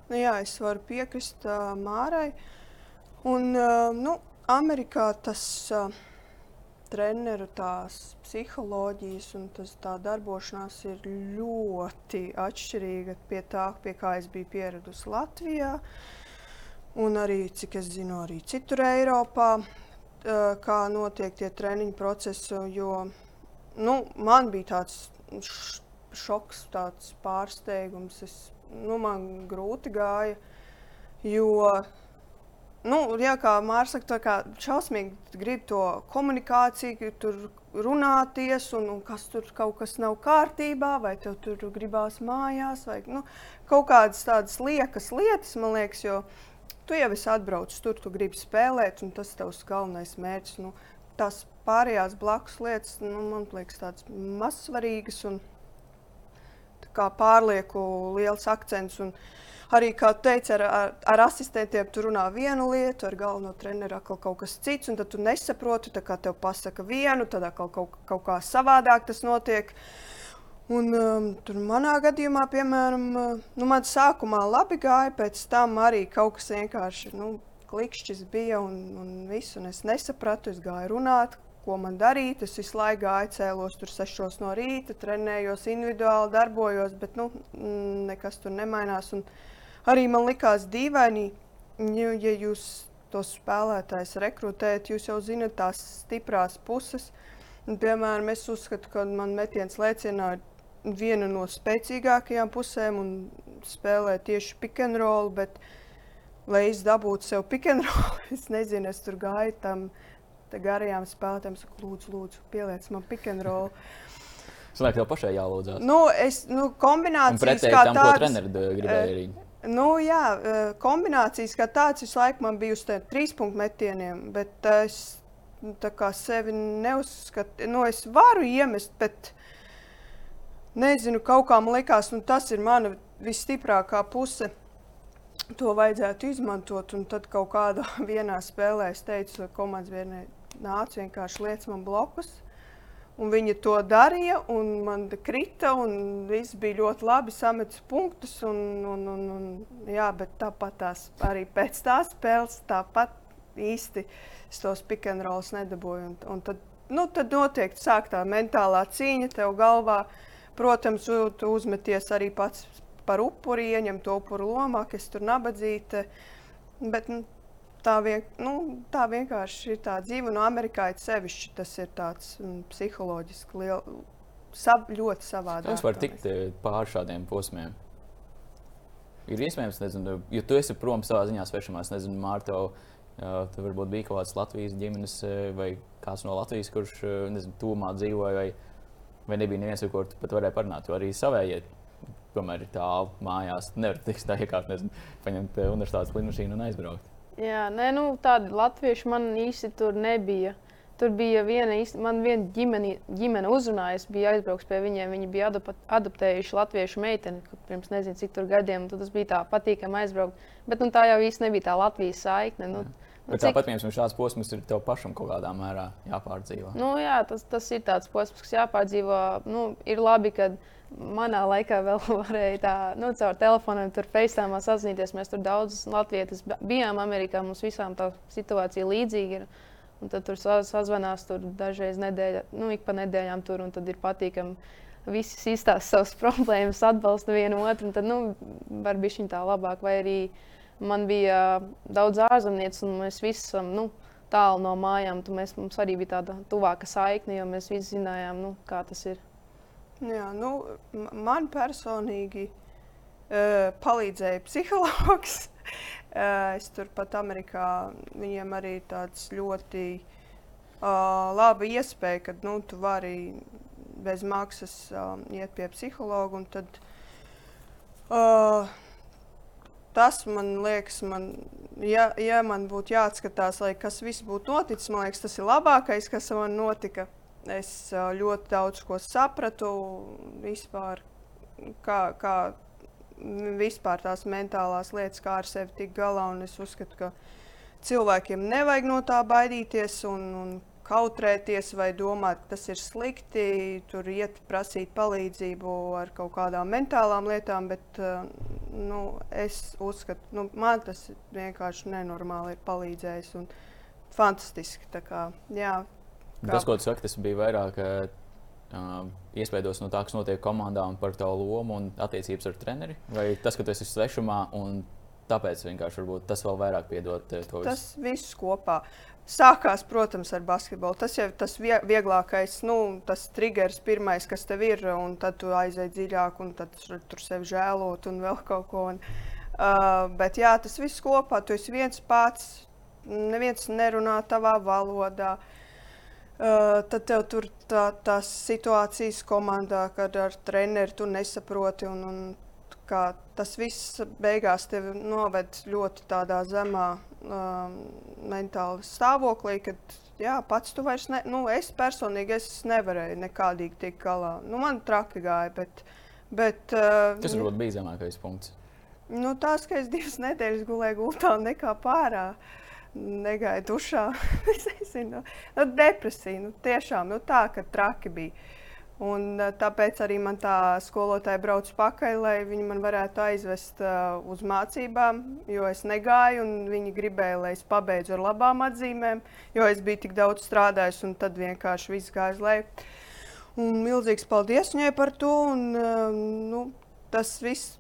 Nu, jā, es varu piekrist uh, Mārai. Un, uh, nu, Amerikā tas. Uh, treneru tās psiholoģijas un tas, tā darbošanās ir ļoti atšķirīga no tā, pie kā es biju pieradusi Latvijā. Un arī, cik es zinu, arī citur Eiropā, kā notiek tie treniņu procesi. Jo nu, man bija tāds šoks, tāds pārsteigums. Es, nu, man grūti gāja, jo nu, jā, kā Mārcis saka, tā kā šausmīgi grib to komunikāciju, tur runāties, un, un kas tur kaut kas nav kārtībā, vai tev tur gribās mājās, vai nu, kaut kādas tādas liekas lietas, man liekas, jo tu jau esi atbraucis tur, tu gribi spēlēt, un tas ir tavs galvenais mērķis. Nu, tās pārējās blakus lietas, nu, man liekas, tādas mazsvarīgas un kā pārlieku liels akcents. Un, arī, kā teicu, ar, ar, ar asistentiem tu runā vienu lietu, ar galveno treneru atkal kaut kas cits, un tad tu nesaproti, tā kā tev pasaka vienu, tad atkal kaut, kaut kā savādāk tas notiek. Un, um, tur manā gadījumā, piemēram, uh, nu, man sākumā labi gāja, pēc tam arī kaut kas vienkārši nu, klikšķis bija un, un viss, un es nesapratu, es gāju runāt, ko man darīt. Es visu laiku gāju, cēlos tur 6 no rīta, trenējos individuāli, darbojos, bet nu, nekas tur nemainās. Un, uh, arī man likās dīvaini, ja jūs tos spēlētājus rekrutējat, jūs jau zinat tās stiprās puses. Un, piemēram, es uzskatu, ka man metiens lēcienā ir viena no spēcīgākajām pusēm un spēlē tieši pick and roll. Bet, lai es dabūtu sev pick and roll, es nezinu, es tur gāju tam garajām spēlētājiem, saku, lūdzu, lūdzu pieliec man pick and roll. Sanāk, tev pašai jālūdzas. Nu, es, nu, kombinācijas kā tādas. Ko treneris gribēja arī? Nu, jā, eh, kombinācijas kā tāds visu laiku man bija uz trīs punktu metieniem, bet es sevi neuzskatu, nu, es varu iemest, bet nezinu, kaut kā man liekas, nu, tas ir mana visstiprākā puse. To vajadzētu izmantot, un tad kaut kādā vienā spēlē es teicu, komandas vienai nāca vienkārši lietas man blokus. Un viņa to darīja, un man krita, un viss bija ļoti labi. Sametis punktus, un, un, un, un, jā, bet tāpat tās, arī pēc tās spēles tāpat īsti tos rolls nedabūju. Un, un tad, nu, tad sāk tā mentālā cīņa tev galvā. Protams, tu uzmeties arī pats par upuri, ieņem to upuru lomā, kas tur nabadzīte. Bet nu, tā, vien, nu, tā vienkārši ir tā dzīve. No Amerikā ir sevišķi tas ir tāds mm, psiholoģiski liel, sab, ļoti savādāk. Kas var tikt eh, pāri šādiem posmiem? Ir iespējams, nezinu, ja tu esi prom savā ziņā svešamās, nezinu, Mārto. Uh, tur varbūt bija kaut kāds Latvijas ģimenes eh, vai kāds no Latvijas, kurš nezinu, tūmā dzīvoja, vai, vai nebija neviens, ar kur tu pat varēji parunāt. Jo arī savējie, tomēr ir tālu mājās, nevar tikt tā iekāpt, nezinu, paņemt universitātes lidmašīnu un aizbraukt. Jā, nē, nu, tādi latvieši man īsti tur nebija. tur bija viena, man viena ģimene, ģimene uzrunāja, es biju aizbraucis pie viņiem. Viņi bija adoptējuši latviešu meiteni pirms nezinu, cik gadiem. Tas bija tā patīkami aizbraukt. Bet nu, tā jau īsti nebija tā Latvijas saikne. Nu, mm. Nu, cik... Tāpat, piemēram, šāds posms ir tev pašam kaut kādā mērā jāpārdzīvo. Nu, jā, tas, tas ir tāds posms, kas jāpārdzīvo. Nu, ir labi, ka manā laikā vēl varēja tā, nu, caur telefoniem, tur FaceTime sazināties. Mēs tur daudz latviešu bijām Amerikā, mums visām tā situācija līdzīga ir. Un tad tur sazvanās tur dažreiz nedēļā, nu, ik pa nedēļām tur, un tad ir patīkami. Visi izstāsta savas problēmas, atbalsta vienu otru, un tad, nu, var būt viņa tā labāk. Vai arī Man bija daudz ārzemnieku, un mēs visi esam nu, tālu no mājām. Mēs, mums arī bija tāda tuvāka saikne, jo mēs visi zinājām, nu, kā tas ir. Jā, nu, man personīgi uh, palīdzēja psihologs. uh, es turpat Amerikā viņiem arī tāds ļoti uh, laba iespēja, ka nu, tu vari bez maksas uh, iet pie psihologa. Tad, uh, tas man liekas, man, ja, ja man būtu jāatskatās, lai kas viss būtu noticis, man liekas, tas ir labākais, kas man notika. Es ļoti daudz ko sapratu vispār, kā, kā vispār tās mentālās lietas, kā ar sevi tikt galā. Es uzskatu, ka cilvēkiem nevajag no tā baidīties. Un, un kautrēties vai domāt, tas ir slikti, tur iet prasīt palīdzību ar kaut kādām mentālām lietām, bet nu, es uzskatu, ka nu, man tas vienkārši nenormāli ir palīdzējis un fantastiski. Kā, jā, kā... Tas, ko tu saki, tas bija vairāk. Uh, iespējams, no tā, kas notiek komandā un par tavu lomu un attiecības ar treneri, vai tas, ka tu esi svešumā un tāpēc vienkārši tas vēl vairāk piedod to visu? Tas viss kopā. Sākās, protams, ar basketbolu. Tas jau ir tas vieglākais, nu, tas triggers, pirmais, kas tev ir, un tad tu aizej dziļāk, un tad tur sevi žēlot un vēl kaut ko. Un, uh, bet jā, tas viss kopā, tu esi viens pats, neviens nerunā tavā valodā. Uh, tad tev tur tā, tās situācijas komandā, kad ar treneru tu nesaproti. Un, un, tas viss beigās tevi noved ļoti tādā zemā um, mentāli stāvoklī, kad jā, pats tu vairs ne, nu, es personīgi es nevarēju nekādīgi tikt galā. Nu, man traki gāja, bet. bet uh, Tas varbūt bija zemākais punkts. Nu, tās, ka es divas nedēļas gulēju gultā nekā pārā. Negāju dušā. es nezinu, nu, depresija. Nu, tiešām nu, tā, ka traki bija. Un, eh, tāpēc arī man tā skolotāja brauc pakaļ, lai viņi man varētu aizvest uh, uz mācībām, jo es negāju, un viņi gribēja, lai es pabeidzu ar labām atzīmēm, jo es biju tik daudz strādājis, un tad vienkārši viss gāja uz leju. Un milzīgs paldies viņai par to. Un, uh, nu, tas viss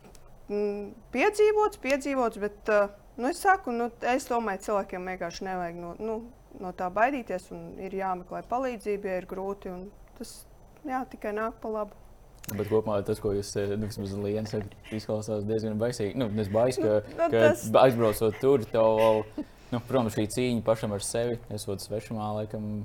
mm, piedzīvots, piedzīvots, bet uh, nu, es saku, nu, es domāju, cilvēkiem vienkārši nevajag no, nu, no tā baidīties, un ir jāmeklē palīdzība, ja ir grūti. Tas, jā, tikai nāk pa labu. Bet kopumā tas, ko jūs eh, nu, sakat, izklausās diezgan baisīgi. Nu, es baisu, ka, nu, ka tas... aizbraucot tur, tev nu, protams, šī cīņa pašam ar sevi, esot svešumā, laikam.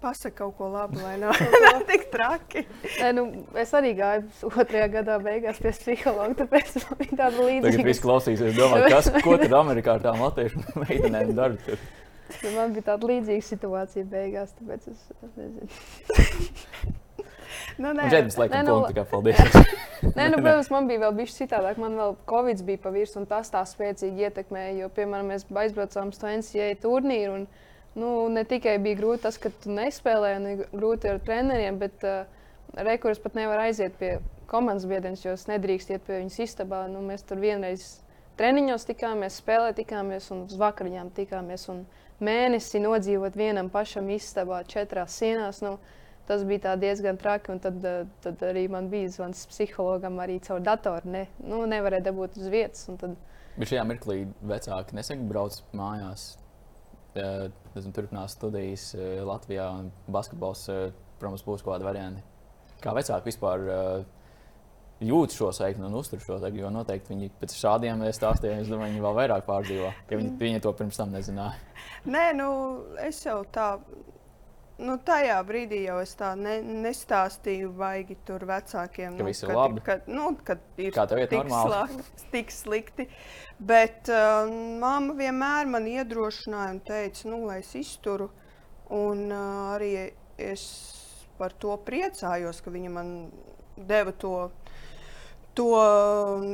Pasaka kaut ko labu, lai nav, nav tik traki. Nē, nu, es arī gāju otrajā gadā beigās pie psihologa, tāpēc man bija tāda līdzīga. Tagad viss klausīsies, domā, kas, ko tad Amerikā ar tām latviešu meitenēm dara tur? Nu, man bija tāda līdzīga situācija beigās, tāpēc es, es nezinu. Nu, nē, Džēdams, laikam, nē, nu, punktu, kā paldies. nē, nu, protams, man bija vēl bijis citādāk. Man vēl Covid bija pa virsmu, un tas tā spēcīgi ietekmēja. Jo, piemēram, mēs aizbraucām uz to NCAA turnīru. Un, nu, ne tikai bija grūti tas, ka tu nespēlēji, un grūti ar treneriem, bet uh, rekurors pat nevar aiziet pie komandas biedriem, jo es nedrīkst iet pie viņas istabā. Nu, mēs tur vienreiz treniņos tikāmies, spēlē tikāmies un uz vakariņām tikāmies. Un mēnesi nodzīvot vienam pašam istabā, četrās sienās. Nu, tas bija diezgan traki. Tad, eh, tad arī man bija zvans psihologam arī caur datoru. Ne, nu, nevarēja dabūt uz vietas. Tad... Bet šajā mirklī vecāki nesaka, brauc mājās. Esmu turpinājis studijas eh, Latvijā, un basketbols, eh, protams, būs kaut kāda varianta. Kā vecāki vispār jūt šo saikni un uztur šo saikni, jo noteikti viņi pēc šādiem stāstiem, es domāju, viņi vēl vairāk pārdzīvo, ja viņi, viņi to pirms tam nezināja. Nē, nu, es jau tā Nu, tajā brīdī jau es tā ne, nestāstīju, baigi tur vecākiem. Ka nu, viss ir labi. Kad, nu, kad ir Kā tev ir tik, slāk, tik slikti. Bet uh, mamma vienmēr man iedrošināja un teica, nu, lai es izturu. Un uh, arī es par to priecājos, ka viņa man deva to, to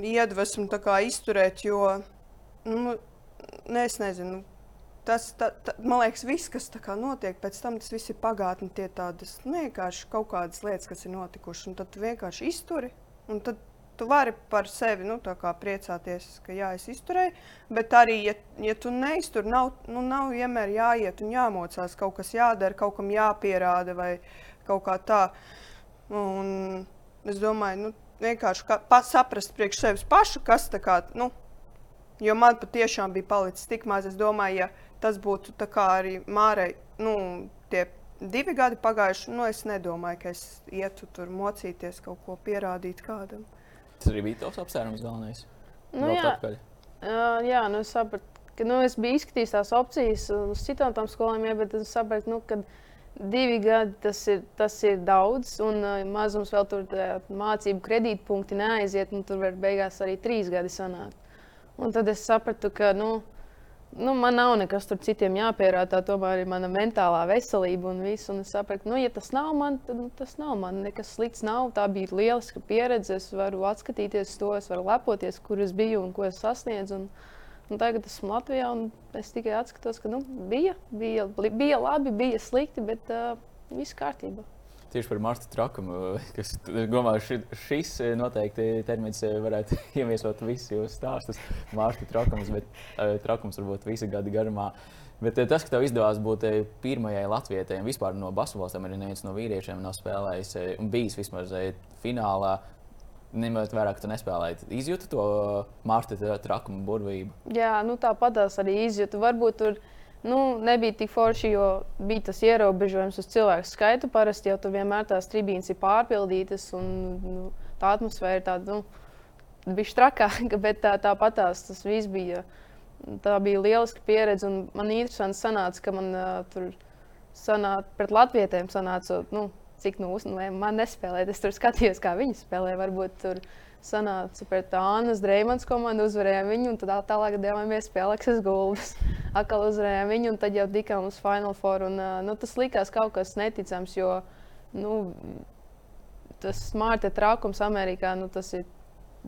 iedvesmu izturēt, jo nu, ne, es nezinu. Tas, ta, ta, man liekas, viss, kas notiek pēc tam, tas viss ir pagātne. Tie tādas vienkārši kaut kādas lietas, kas ir notikušas, un tad tu vienkārši izturi. Un tad tu vari par sevi nu, priecāties, ka jā, es izturēju, bet arī, ja, ja tu neiztur, nav, nu, nav vienmēr jāiet un jāmocās, kaut kas jādara, kaut kam jāpierāda vai kaut kā tā. Un es domāju, nu, vienkārši kā, saprast priekš sevis pašu, kas tā kā. Nu, Jo man patiešām bija palicis tik maz. Es domāju, ja tas būtu arī Mārai, nu, tie divi gadi pagājuši, nu, es nedomāju, ka es ietu tur mocīties, kaut ko pierādīt kādam. Tas arī bija tavs apsvērums galvenais. Nu, jā, uh, jā nu, es sapratu, ka nu, es biju izskatījis tās opcijas uz citām tām skolām, jā, bet es sapratu, nu, ka divi gadi tas ir, tas ir daudz, un uh, mazums vēl tur mācību kredītpunkti neaiziet, un tur var beigās arī trīs gadi sanākt. Un tad es sapratu, ka nu, nu, man nav nekas tur citiem jāpierādā. Tomēr ir mana mentālā veselība un viss. Un es sapratu, nu, ja tas nav man, tad nu, tas nav man. Nekas slikts nav. Tā bija lieliska pieredze. Es varu atskatīties to, es varu lepoties, kur es biju un ko es sasniedzu. Un, un tagad esmu Latvijā un es tikai atskatos, ka nu, bija, bija, bija labi, bija slikti, bet uh, viss kārtībā tieši par Marta trakumu. Kas, domāju, ši, šis noteikti termins varētu ieviesot visus jūsu stāstus. Marta trakums, bet uh, trakums varbūt visa gada garumā. Bet tas, ka tev izdevās būt pirmajai latvietei un vispār no basketboliem, arī neviens no vīriešiem nav spēlējis un bijis vismaz finālā. Ņemot vērā, ka tu nespēlēji, izjūti to Marta trakumu burvību. Jā, nu tāpat arī izjūtu. Varbūt tur bija nu, nebija tik forši, jo bija tas ierobežojums uz cilvēku skaitu. Parasti jau tur vienmēr tās tribīnes ir pārpildītas, un nu, tā atmosfēra ir tāda, nu, bija strakāka, bet tā, tāpat tās, tas viss bija. Tā bija lieliska pieredze, un man interesanti sanāca, ka man uh, tur sanāca pret latvietēm, sanāca, nu, cik nu, man nespēlēt. Es tur skatījos, kā viņi spēlē. Varbūt tur sanāca pret Annas Dreimans komandu, uzvarējām viņu, un tad tālāk devāmies pie Aleksas Gulbas. Atkal uzvarējām viņu, un tad jau tikām uz Final Four. Un, nu, tas likās kaut kas neticams, jo nu, tas smarta trakums Amerikā, nu, tas ir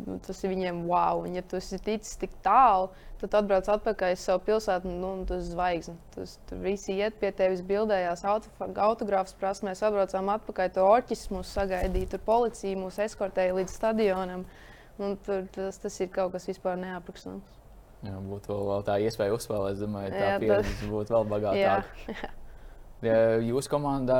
nu, tas ir viņiem wow. Un, ja tu esi ticis tik tālu, tad atbrauc atpakaļ uz savu pilsētu, nu, un tas ir zvaigzne. Tas, visi iet pie tevis, bildējās, autogrāfs prasa. Mēs atbraucām atpakaļ, tur orķis mūs sagaidīja, tur policija mūs eskortēja līdz stadionam. Un tur, tas, tas ir kaut kas vispār neaprakstams. Jā, būtu vēl, vēl tā iespēja uzspēlēt. Es domāju, tā pieredze būtu vēl bagātāka. Jā, jā. Jūsu komandā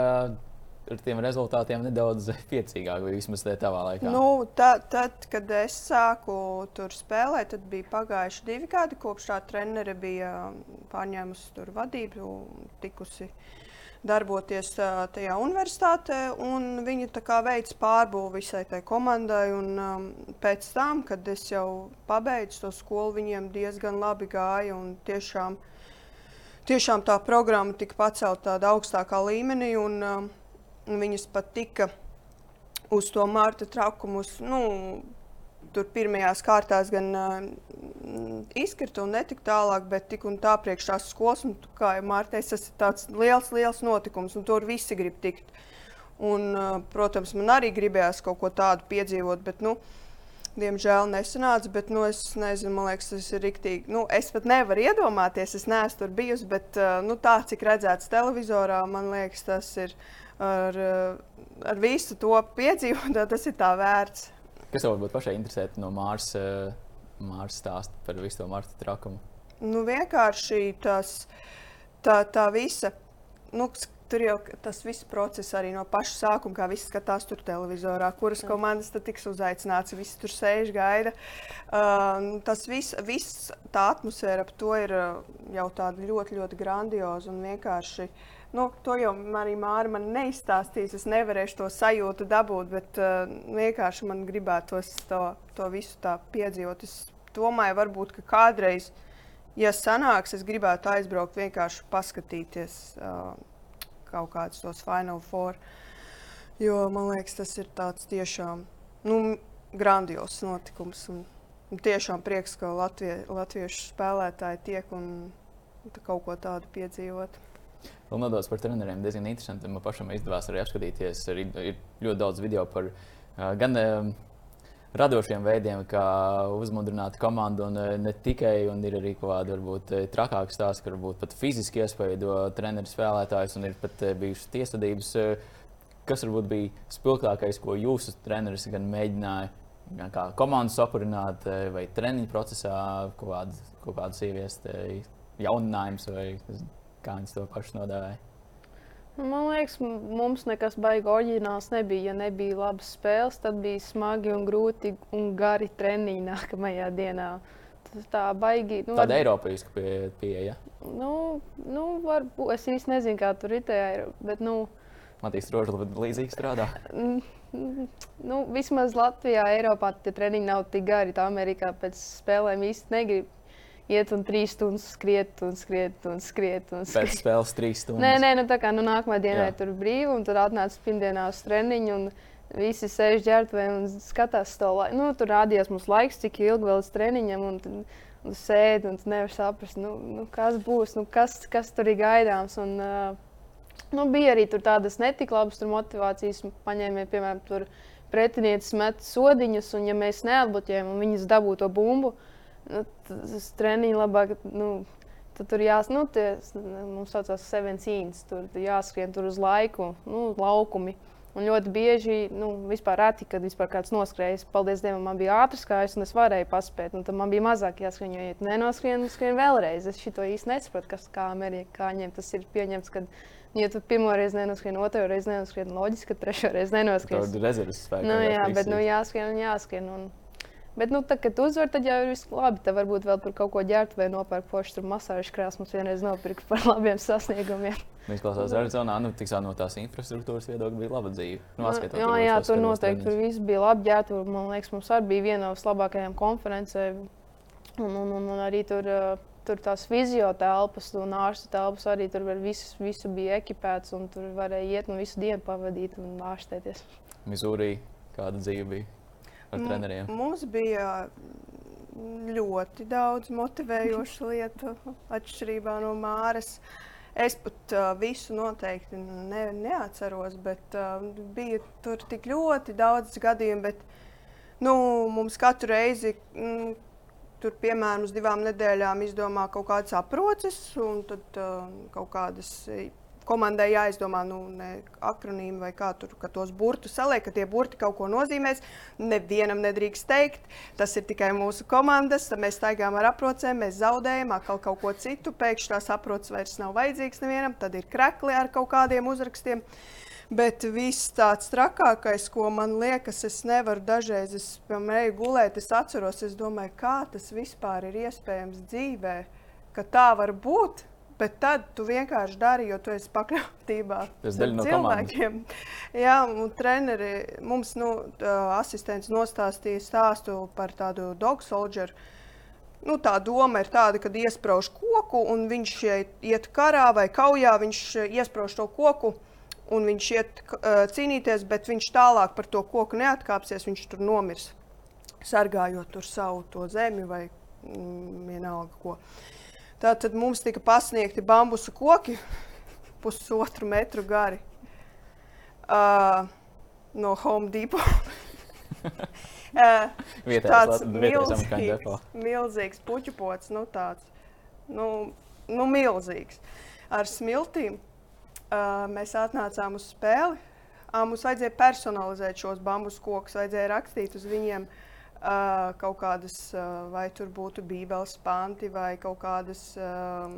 ar tiem rezultātiem nedaudz piecīgāk, vai vismaz tavā laikā? Nu, tā, tad, kad es sāku tur spēlēt, tad bija pagājuši divi gadi, kopš tā trenere bija pārņēmusi tur vadību un tikusi darboties tajā universitātē. Viņa veids pārbūvi visai tai komandai. Un, um, pēc tam, kad es jau pabeidzu to skolu, viņiem diezgan labi gāja. Tiešām, tiešām tā programma tika pacelta tādā augstākā līmenī. Un, um, Viņas pat tika uz to Marta trakumus. Nu, tur pirmajās kārtās gan uh, izkrita un netika tālāk, bet tik un tā priekš tās skolas, un, kā jau Mārtiņš, tas ir tāds liels, liels notikums, un tur visi grib tikt. Un, uh, protams, man arī gribējās kaut ko tādu piedzīvot, bet, nu, diemžēl nesanāca. Bet, nu, es nezinu, man liekas, tas ir rīktīgi. Nu, es pat nevaru iedomāties, es neesmu tur bijusi, bet uh, nu, tā, cik redzēts televizorā, man liekas, tas ir ar, ar visu to piedzīvot, tas ir tā vērts. Kas tev varbūt pašai interesē no Māras, Māras stāsta par visu to Marta trakumu? Nu, vienkārši tas, tā, tā visa. Nu, Tur jau tas viss process arī no paša sākuma, kā viss skatās tur televizorā, kuras komandas tad tiks uzaicināts, visi tur sēž, gaida. Uh, tas viss, viss tā atmosfēra ap to ir jau tāda ļoti, ļoti grandioza un vienkārši uh, Nu, to jau arī Māra man neizstāstīs. Es nevarēšu to sajūtu dabūt, bet uh, vienkārši man gribētos to, to visu tā piedzīvot. Es domāju, varbūt kādreiz, ja sanāks, es gribētu aizbraukt vienkārši paskatīties uh, kaut kādus tos Final Four. Jo man liekas, tas ir tāds tiešām nu, grandios notikums. Un, un tiešām prieks, ka Latvie, latviešu spēlētāji tiek un kaut ko tādu piedzīvot. Vēl nodots par treneriem. Diezgan interesanti. Man pašam izdevās arī apskatīties. Arī ir ļoti daudz video par gan radošiem veidiem, kā uzmundrināt komandu. Un ne tikai, un ir arī kaut kāda varbūt trakāka stāsta, ka varbūt pat fiziski iespaido treneru spēlētājus, un ir pat bijušas tiesvedības. Kas varbūt bija spilgtākais, ko jūsu treneris gan mēģināja gan kā komandu sapurināt, vai treniņu procesā kaut kādas, kaut kādas ieviest jauninājumus kā viņas to pašu nodēvēja. Man liekas, mums nekas baigi oriģināls nebija. Ja nebija labas spēles, tad bija smagi un grūti un gari treniņi nākamajā dienā. Tas tā baigi. Nu, Tāda var... Eiropeiska pieeja. Pie, ja? nu, nu, varbūt es īsti nezinu, kā tur ir tajā, bet. Nu, Matīs Rožs līdzīgi strādā. nu, vismaz Latvijā, Eiropā tie treniņi nav tik gari. Tā Amerikā pēc spēlēm īsti negrib iet un trīs stundas skriet un skriet un skriet. Un skriet. Pēc spēles trīs stundas. Nē, nē, nu tā kā nu, nākamā dienā tur brīvi un tad atnāca pirmdienā uz treniņu. Un, Visi sēž ģērbtuvē un skatās to laiku. Nu, tur rādījās mums laiks, cik ilgi vēl līdz treniņam. Un, un, un sēdi un nevar saprast, nu, nu, kas būs, nu, kas, kas tur ir gaidāms. Un, uh, nu, bija arī tādas netik labas motivācijas paņēmēji, piemēram, pretinieces met sodiņus, un ja mēs neatbloķējam un viņas dabū to bumbu, uh, nu, tas treniņš labāk. Nu, Tad tur jāsaka, nu, tie, mums saucās seven scenes, tur jāskrien tur uz laiku, nu, laukumi. Un ļoti bieži, nu, vispār reti, kad vispār kāds noskrējas. Paldies Dievam, man bija ātrs kājas, un es varēju paspēt. Un tad man bija mazāk jāskrien, jo, ja nenoskrien, tad skrien vēlreiz. Es šo īsti nesaprotu, kas kā amerikāņiem tas ir pieņemts. Kad, Ja tu pirmo reizi nenoskrien, otru reizi nenoskrien, loģiski, ka trešo reizi nenoskrien. Ir rezerves spēks. Nu, jā, bet nu, jāskrien un jāskrien. Un, Bet, nu, tad, kad tu uzvari, tad jau ir viss labi. Tad varbūt vēl tur kaut ko ģērbtu vai nopērkt pošu, tur masāžu krāsmas vienreiz nopirkt par labiem sasniegumiem. Izklausās, ka Arizonā nu, no tās infrastruktūras viedokļa bija laba dzīve. Nu, atskatāt, jā, jā, tur noteikti tur viss bija labi ģērbta. Man liekas, mums arī bija viena no vislabākajām konferencēm. Un, un, un, un arī tur, tur tās fiziotelpas un ārstu telpas arī tur viss, visu bija ekipēts. Tur varēja iet un visu dienu pavadīt un ārstēties. Mizūrī kāda dzīve bija? Ar treneriem? Mums bija ļoti daudz motivējošu lietu, atšķirībā no Māras. Es pat uh, visu noteikti ne, neatceros, bet uh, bija tur tik ļoti daudz gadījumu. Bet, nu, mums katru reizi, mm, tur, piemēram, uz divām nedēļām izdomā kaut kādas aproces un tad uh, kaut kādas komandai jāizdomā nu, akronīmi vai kā tur, ka tos burtus saliek, ka tie burti kaut ko nozīmēs. Nevienam nedrīkst teikt, tas ir tikai mūsu komandas, tad mēs staigājam ar aprocēm, mēs zaudējam atkal kaut ko citu, pēkšņi tās aproces vairs nav vajadzīgs nevienam, tad ir krekli ar kaut kādiem uzrakstiem. Bet viss tāds trakākais, ko man liekas, es nevaru dažreiz, es piemēram, gulēt, es atceros, es domāju, kā tas vispār ir iespējams dzīvē, ka tā var būt. Bet tad tu vienkārši dari, jo tu esi pakļautībā no cilvēkiem. Jā, un treneri mums nu, asistents nostāstīja stāstu par tādu dog soldier. Nu, tā doma ir tāda, ka iesprāž koku, un viņš iet karā vai kaujā, viņš iesprāž to koku, un viņš iet uh, cīnīties, bet viņš tālāk par to koku neatkāpsies, viņš tur nomirs, sargājot tur savu zemi vai mm, vienalga ko. Uh, Tātad mums tika pasniegti bambusu koki, pusotru metru gari uh, no Home Depot. uh, tāds milzīgs, milzīgs puķu pots, nu tāds, nu, nu milzīgs. Ar smiltīm uh, mēs atnācām uz spēli. Uh, mums vajadzēja personalizēt šos bambusu kokus, vajadzēja rakstīt uz viņiem uh, Uh, kaut kādas, uh, vai tur būtu bībeles panti, vai kaut kādas uh,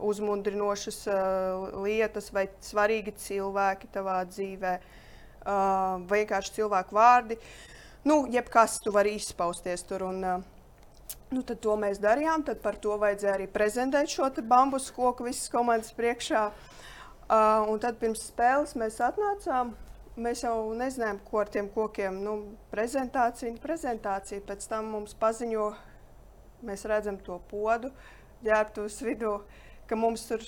uzmundrinošas uh, lietas, vai svarīgi cilvēki tavā dzīvē, uh, vai vienkārši cilvēku vārdi. Nu, jebkas tu vari izpausties tur. Un, uh, nu, tad to mēs darījām. Tad par to vajadzēja arī prezentēt šo bambusu koku visas komandas priekšā. Uh, un tad pirms spēles mēs atnācām mēs jau nezinājām, ko ar tiem kokiem. Nu, prezentācija, prezentācija. Pēc tam mums paziņo, mēs redzam to podu ģērbtuves vidū, ka mums tur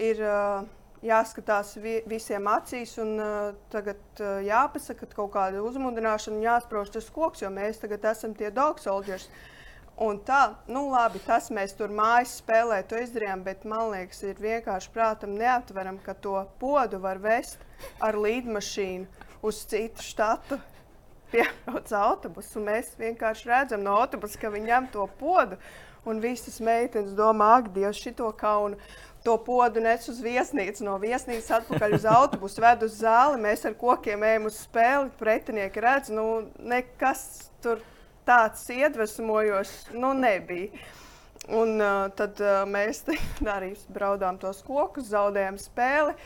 ir uh, jāskatās vi visiem acīs un uh, tagad uh, jāpasaka kaut kāda uzmundrināšana un jāsprauž tas koks, jo mēs tagad esam tie dog soldiers. Un tā, nu labi, tas mēs tur mājas spēlē, to izdarījām, bet man liekas, ir vienkārši prātam neaptveram, ka to podu var vest ar līdmašīnu uz citu štatu. Piebrauc autobusu, un mēs vienkārši redzam no autobusa, ka viņi ņem to podu. Un visas meitenes domā, ak, Dievs, šito kaunu to podu nes uz viesnīcu, no viesnīcas atpakaļ uz autobusu, ved uz zāli. Mēs ar kokiem ejam uz spēli. Pretinieki redz, nu, nekas tur tāds iedvesmojošs nu, nebija. Un uh, tad uh, mēs arī braudām tos kokus, zaudējām spēli.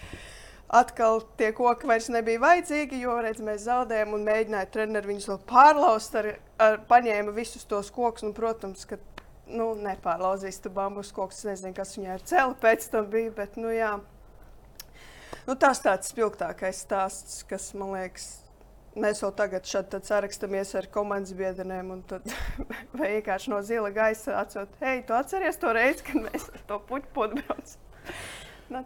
Atkal tie koki vairs nebija vajadzīgi, jo redz, mēs zaudējām un mēģināja treniņš viņus vēl pārlauzt. Ar, ar, paņēma visus tos kokus. Nu, protams, ka nu, nepārlauzīs tu bambus kokus. Es nezinu, kas viņai ar celi pēc tam bija, bet nu, jā. Nu, tas tāds spilgtākais stāsts, kas man liekas, mēs jau tagad šeit sarakstamies ar komandas biedriem, un tad vienkārši no zila gaisa atcelt, hei, tu atceries to reizi, kad mēs ar to puķu podu braucam. nu,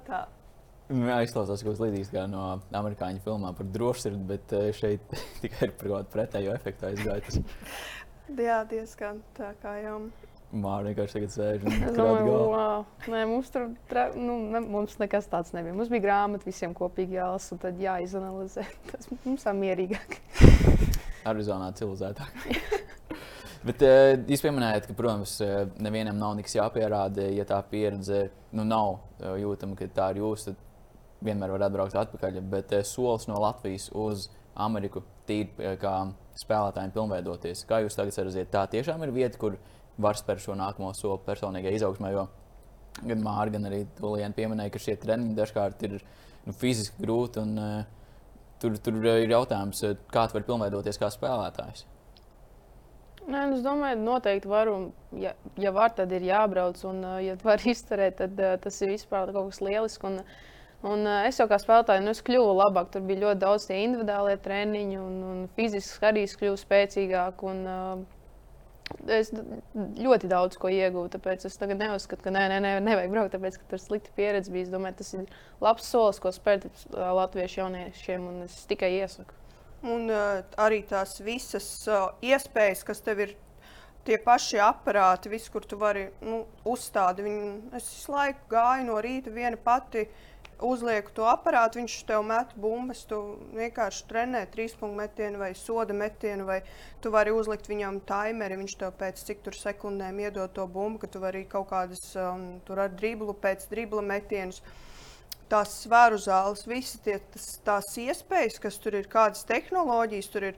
kaut kas līdzīgs kā no amerikāņu filmām par drošsirdi, bet eh, šeit tikai par kaut kādu pretējo efektu aizgājis. Jā, diezgan tā kā jau. Mārķis vienkārši tagad sēž un Es domāju, wow. Nē, mums tur nu, ne, mums nekas tāds nebija. Mums bija grāmata, visiem kopīgi jālasa, un tad jāizanalizē. Tas mums ir mierīgāk. Arizonā civilizētāk. Bet uh, jūs pieminējāt, ka, protams, eh, nevienam nav nekas jāpierāda. Ja tā pieredze nu, nav uh, jūtama, ka tā ir jūsu, tad vienmēr var atbraukt atpakaļ. Bet uh, solis no Latvijas uz Ameriku tīri kā spēlētājiem pilnveidoties. Kā jūs tagad redzat, tā tiešām ir vieta, kur var spērt šo nākamo soli personīgai izaugsmai. Jo gan Mārcis, gan arī Tuliņš pieminēja, ka šie treniņi dažkārt ir nu, fiziski grūti. Un, uh, tur, tur ir jautājums, kā tu vari pilnveidoties kā spēlētājs. Nē, nu, es domāju, noteikti var. Un, ja, ja var, tad ir jābrauc. Un, uh, ja var izturēt, tad uh, tas ir vispār kaut kas lielisks. Un, un uh, es jau kā spēlētāju nu, kļuvu labāk. Tur bija ļoti daudz individuālie treniņi, un, un fiziski arī kļuvu spēcīgāk. Un, uh, Es ļoti daudz ko iegūstu, tāpēc es tagad neuzskatu, ka nē, nē, nē nevajag braukt, tāpēc, ka tur slikta pieredze bija. Es domāju, tas ir labs solis, ko spērt latviešu jauniešiem, un es tikai iesaku. Un uh, arī tās visas uh, iespējas, kas tev ir, tie paši aparāti, viss, kur tu vari nu, uzstādīt. Es visu laiku gāju no rīta viena pati. Uzlieku to aparātu, viņš tev met bumbas, tu vienkārši trenē trīspunktu metienu vai soda metienu, vai tu vari uzlikt viņam timeri, viņš tev pēc cik tur sekundēm iedod to bumbu, ka tu vari kaut kādas, um, tur ar driblu pēc dribla metienus. Tās svaru zāles, visas tie, tas, tās iespējas, kas tur ir, kādas tehnoloģijas tur ir,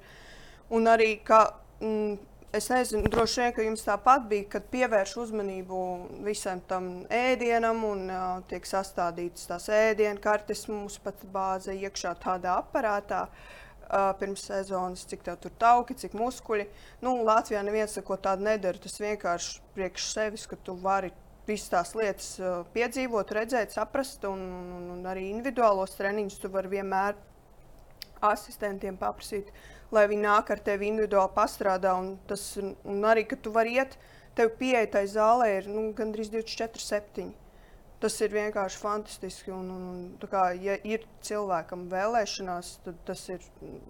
un arī kā, mm, es nezinu, droši vien, ka jums tāpat bija, kad pievērš uzmanību visam tam ēdienam un uh, tiek sastādītas tās ēdienu kartes mūsu pat bāze iekšā tādā aparātā. Uh, pirms sezonas, cik tev tur tauki, cik muskuļi. Nu, Latvijā neviens neko tādu nedara. Tas vienkārši priekš sevis, ka tu vari visas tās lietas uh, piedzīvot, redzēt, saprast, un, un, un arī individuālos treniņus tu vari vienmēr asistentiem paprasīt. Uh, lai viņi nāk ar tevi individuāli pastrādā. Un, tas, un arī, ka tu vari iet, tev pieeja tai zālē ir nu, gandrīz 24, 7. Tas ir vienkārši fantastiski. Un, un, un, kā, ja ir cilvēkam vēlēšanās, tad tas ir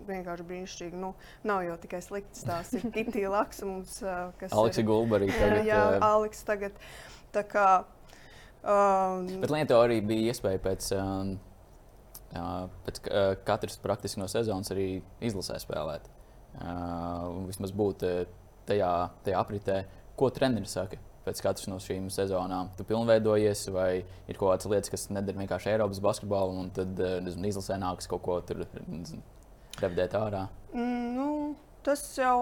vienkārši brīnišķīgi. Nu, nav jau tikai slikts tās. Ir Kitija Laksa mums, kas Aleksa ir Gulba arī tagad. Jā, Aleks tagad. Tā kā, um, Bet Lietuvā arī bija iespēja pēc um, pēc katras praktiski no sezonas arī izlasē spēlēt. Vismaz būt tajā, tajā apritē, ko treneris saka. Pēc katras no šīm sezonām tu pilnveidojies, vai ir kaut kādas lietas, kas nedara vienkārši Eiropas basketbolu, un tad nezinu, izlasē nāks kaut ko tur revidēt ārā. Mm, nu, tas jau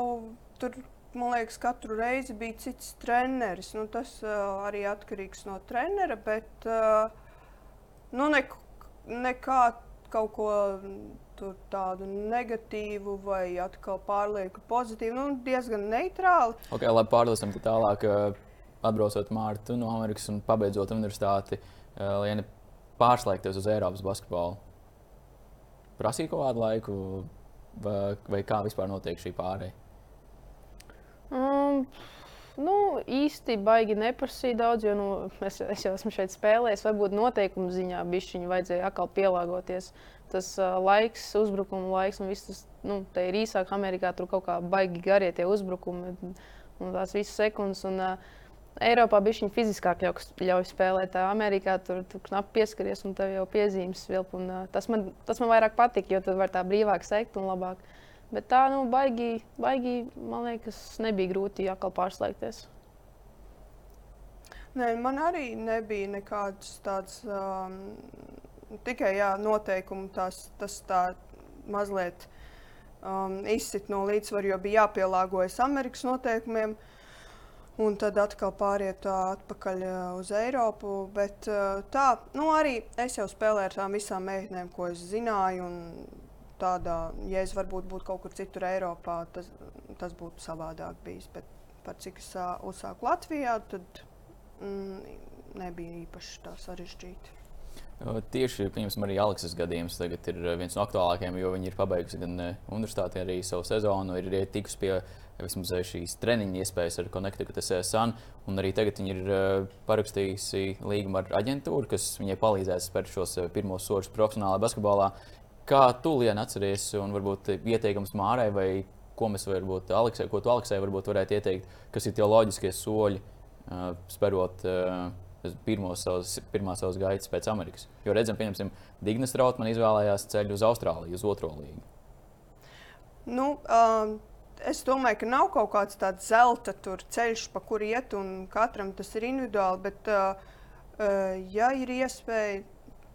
tur, man liekas, katru reizi bija cits treneris. Nu, tas uh, arī atkarīgs no trenera, bet uh, nu, neko nekā kaut ko tādu negatīvu vai atkal pārlieku pozitīvu. Nu, diezgan neitrāli. Okay, labi, pārliesim tālāk. Atbraucot Mārtu no Amerikas un pabeidzot universitāti, Lienu pārslēgties uz Eiropas basketbolu. Prasīja kaut kādu laiku, vai, vai kā vispār notiek šī pārējai? Um, Nu, īsti baigi neprasīja daudz, jo nu, es, es jau esmu šeit spēlējis. Varbūt noteikumu ziņā bišķiņu vajadzēja atkal pielāgoties. Tas uh, laiks, uzbrukuma laiks, un viss tas nu, ir īsāk. Amerikā tur kaut kā baigi garie tie uzbrukumi. un tās visas sekundes. Un, uh, Eiropā bija viņa fiziskāk ļauj spēlēt. Amerikā tur, tur knapi pieskaries un tev jau piezīmes vilp. Un, uh, tas, man, tas man vairāk patīk, jo tad var tā brīvāk sekt un labāk. Bet tā, nu, baigi, baigi man liekas, nebija grūti atkal pārslēgties. Nē, man arī nebija nekādas tādas, um, tikai jā, noteikumi, tās, tas tā mazliet um, izsit no līdzsvaru, jo bija jāpielāgojas Amerikas noteikumiem. Un tad atkal pāriet atpakaļ uz Eiropu. Bet tā, nu arī es jau spēlēju ar tām visām meitenēm, ko es zināju. Tādā, ja es varbūt būtu kaut kur citur Eiropā, tas, tas būtu savādāk bijis. Bet par cik es uzsāku Latvijā, tad mm, nebija īpaši tā sarežģīti. Tieši arī Aleksas gadījums tagad ir viens no aktuālākajiem, jo viņi ir pabeigusi gan universitāti, arī savu sezonu, ir tikusi pie vismaz šīs treniņa iespējas ar Connecticut Sun. Un arī tagad viņi ir parakstījusi līgumu ar aģentūru, kas viņai palīdzēs spērt šos pirmos soļus profesionālā basketbolā. Kā tu, Lienu, atceries un varbūt ieteikums Mārai vai ko mēs varbūt Aleksai, ko tu Aleksai varbūt varētu ieteikt, kas ir tie loģiskie soļi sperot pirmos savus, pirmās savas gaitas pēc Amerikas. Jo redzam, piemēram, Dignas Trautmans izvēlējās ceļu uz Austrāliju, uz otro līgu. Nu, um, es domāju, ka nav kaut kāds tāds zelta ceļš, pa kuru iet, un katram tas ir individuāli. Bet, uh, uh, ja ir iespēja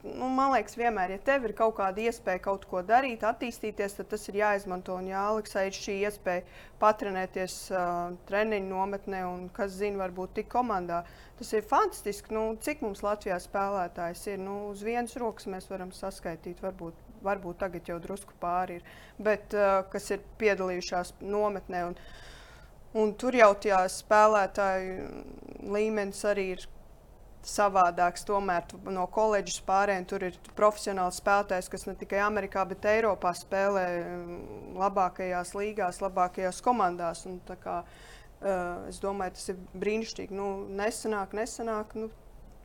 nu, man liekas, vienmēr, ja tev ir kaut kāda iespēja kaut ko darīt, attīstīties, tad tas ir jāizmanto. Un, ja Aleksai ir šī iespēja patrenēties uh, treniņu nometnē, un kas zina, varbūt tik komandā, tas ir fantastiski. Nu, cik mums Latvijā spēlētājs ir? Nu, uz vienas rokas mēs varam saskaitīt, varbūt, varbūt tagad jau drusku pāri ir, bet uh, kas ir piedalījušās nometnē. Un, un tur jau tie spēlētāju līmenis arī ir savādāks. Tomēr no koledžas pārējiem tur ir profesionāls spēlētājs, kas ne tikai Amerikā, bet Eiropā spēlē mm, labākajās līgās, labākajās komandās. Un, kā, uh, es domāju, tas ir brīnišķīgi. Nu, nesanāk, nesanāk. Nu,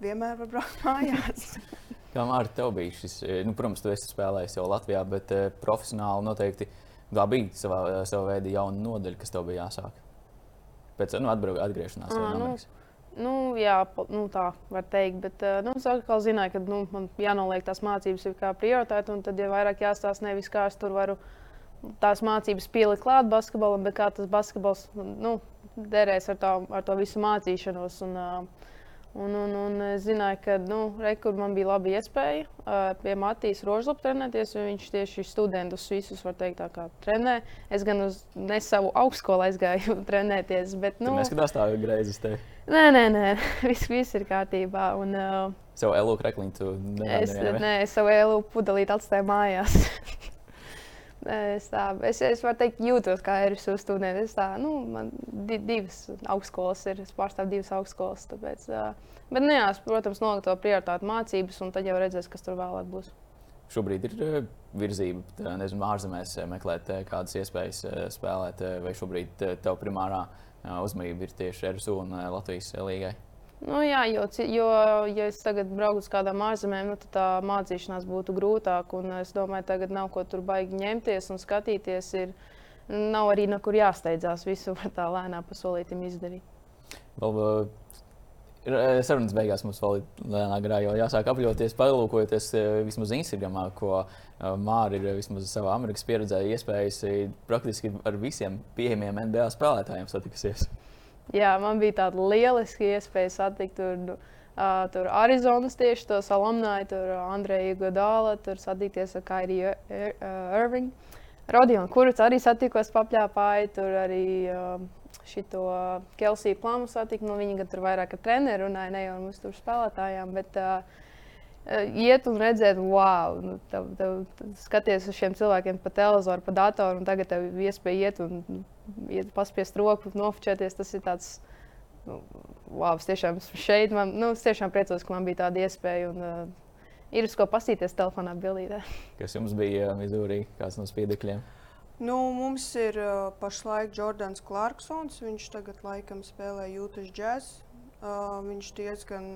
vienmēr var braukt mājās. Kā Mārta, tev bija šis, nu, protams, tu esi spēlējis jau Latvijā, bet uh, profesionāli noteikti tā bija savā, savā veidā jauna nodaļa, kas tev bija jāsāk. Pēc nu, atgriešanās no Amerikas. Nu, Nu, jā, nu, tā var teikt. Bet eh, nu, es atkal zināju, ka nu, man jānoliek tās mācības kā prioritāte. Un tad jau vairāk jāstāsta nevis kā es tur varu tās mācības pielikt klāt basketbolam, bet kā tas basketbols nu, derēs ar, tā, ar to visu mācīšanos. Un, uh, Un, un, un es zināju, ka nu, rekur man bija laba iespēja uh, pie Matīs Rožlupa trenēties, jo viņš tieši studentus visus, var teikt, tā kā trenē. Es gan uz ne savu augstskolu aizgāju trenēties, bet, nu... Neskatās tā greizi uz tevi? Nē, nē, nē, viss, viss ir kārtībā. Un, uh, savu elu krekliņu tu nevari? Es, nē, es savu elu pudelīti atstāju mājās. Es, tā, es, es varu teikt, jūtos kā RSU students. Tā, nu, man di, divas augstskolas ir, es pārstāvu divas augstskolas. Tāpēc, uh, bet, nu, jā, es, protams, noliku to prioritāti mācības, un tad jau redzēs, kas tur vēlāk būs. Šobrīd ir virzība, nezinu, ārzemēs meklēt kādas iespējas spēlēt, vai šobrīd tev primārā uzmanība ir tieši RSU un Latvijas līgai? Nu, jā, jo, jo, ja es tagad braucu uz kādām ārzemēm, nu, tad tā mācīšanās būtu grūtāka. Es domāju, tagad nav ko tur baigi ņemties un skatīties. Ir, nav arī nekur jāsteidzās. Visu var tā lēnām pa solītam izdarīt. Vēl, sarunas beigās mums vēl ir lēnā garā jau jāsāk apļauties, palūkojoties vismaz Instagram, ko Mārija ir vismaz savā Amerikas pieredzē iespējas praktiski ar visiem pieejamiem NBA spēlētājiem satikusies. Jā, man bija tāda lieliska iespēja satikt tur, uh, tur Arizonas tieši tos alumnāju, tur Andreju Godāla, tur satikties ar Kairiju Irvingu. Rodionu Kurts arī satikos papļāpāji, tur arī uh, šito Kelsiju Plamu satiku. Nu, viņa tur vairāk ar treneru runāja, ne jau mums tur spēlētājām. Bet, uh, iet un redzēt, wow, nu, tev, tev, skaties uz šiem cilvēkiem pa televizoru, pa datoru, un tagad tev ir iespēja iet un iet, paspiest roku, nofočēties. Tas ir tāds, nu, wow, es tiešām esmu šeit. Man, nu, es tiešām priecājos, ka man bija tāda iespēja. Un, uh, ir uz ko paskatīties telefonā, bildītē. Kas jums bija Mizūrī, kāds no spīdekļiem? Nu, mums ir uh, pašlaik Jordans Clarksons. Viņš tagad laikam spēlē Jūtas džēzu. Uh, viņš diezgan,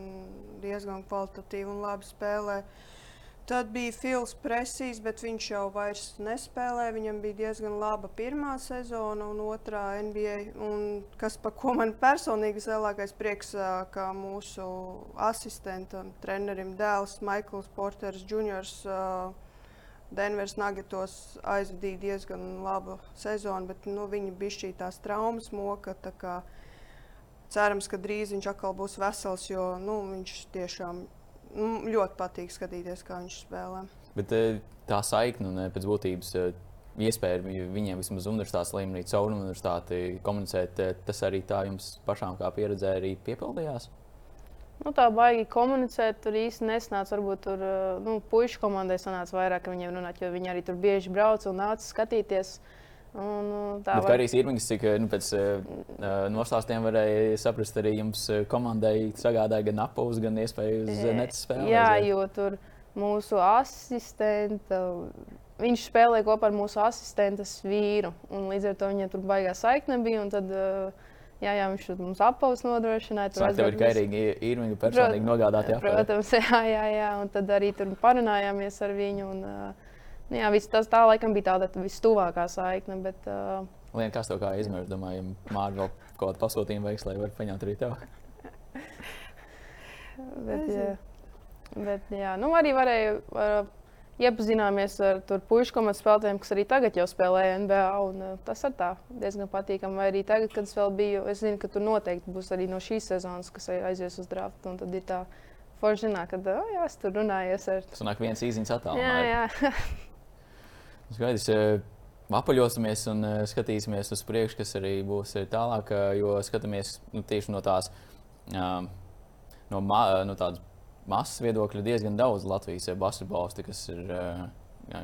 diezgan kvalitatīvi un labi spēlē. Tad bija Fils Presijs, bet viņš jau vairs nespēlē. Viņam bija diezgan laba pirmā sezona un otrā NBA. Un kas par ko man personīgi lielākais prieks, ka mūsu asistentam, trenerim dēls Maikls Porters Jr. Denveras Nagatos aizvadīja diezgan labu sezonu, bet nu, viņi bija šī tās traumas moka. Tā cerams, ka drīz viņš atkal būs vesels, jo nu, viņš tiešām Nu, ļoti patīk skatīties, kā viņš spēlē. Bet eh, tā saikne un eh, pēc būtības eh, iespēja viņiem vismaz universitātes līmenī, caur universitāti komunicēt, tas arī tā jums pašām kā pieredzē arī piepildījās? Nu, tā baigi komunicēt, tur īsti nesnāca. Varbūt tur nu, puikas komandai sanāca vairāk viņiem runāt, jo viņi arī tur bieži brauca un nāca skatīties. Un, nu, tā var... arī Irvings, cik nu, pēc uh, nostāstiem varēja saprast, arī jums komandai sagādāja gan apavus, gan iespēju uz netas spēlēt. Jā, jo tur mūsu asistenta, viņš spēlēja kopā ar mūsu asistentas vīru. Līdz ar to viņai tur baigā saikne bija. Tad, uh, Jā, jā, viņš mums apavus nodrošināja. Tur bija kairīgi īrmīgi personīgi nogādāti. Protams, jā, jā, jā. Un tad arī tur parunājāmies ar viņu. Un, Nu, jā, viss tas tā laikam bija tāda vistuvākā saikne. Bet, uh... Lien, kas tev kā izmērs, domāju, Mārķis vēl kaut kādu pasūtījumu veiks, lai varētu paņemt arī tev? bet, jā, bet, jā, nu arī varēja. Var, Iepazināmies ar puikas komandas spēlētājiem, kas arī tagad jau spēlē NBA. Un, uh, tas ir diezgan patīkami. Vai arī tagad, kad es vēl biju, es zinu, ka tur noteikti būs arī no šīs sezonas, kas aizies uz draftu. Tad ir tā forši zināt, ka oh, jā, es tur runājos ar. Tas nāk viens īziņš attālumā. Jā, jā. Skaidrs, eh, apaļosimies un eh, skatīsimies uz priekšu, kas arī būs eh, tālāk, jo skatāmies nu, tieši no tās no, no tādas masas viedokļa diezgan daudz Latvijas basketbolistu, kas ir,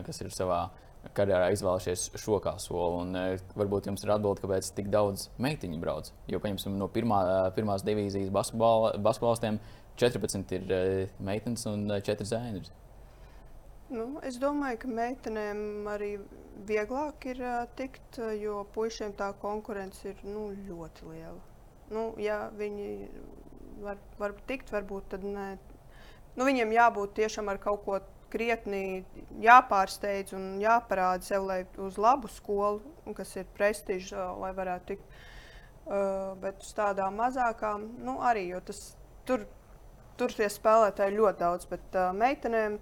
kas ir savā karjerā izvēlējušies šo kā soli. Un, varbūt jums ir atbilde, kāpēc tik daudz meitiņu brauc. Jo, paņemsim, no pirmā, pirmās divīzijas basketbolistiem 14 ir meitenes un 4 zēni. Nu, es domāju, ka meitenēm arī vieglāk ir uh, tikt, jo puišiem tā konkurence ir nu, ļoti liela. Nu, ja viņi var, var tikt, varbūt tad ne. Nu, viņiem jābūt tiešām ar kaut ko krietni jāpārsteidz un jāparāda sev, lai uz labu skolu, kas ir prestižs, lai varētu tikt. Uh, bet uz tādām mazākām, nu, arī tas, tur, tur tie spēlētāji ļoti daudz, bet uh, meitenēm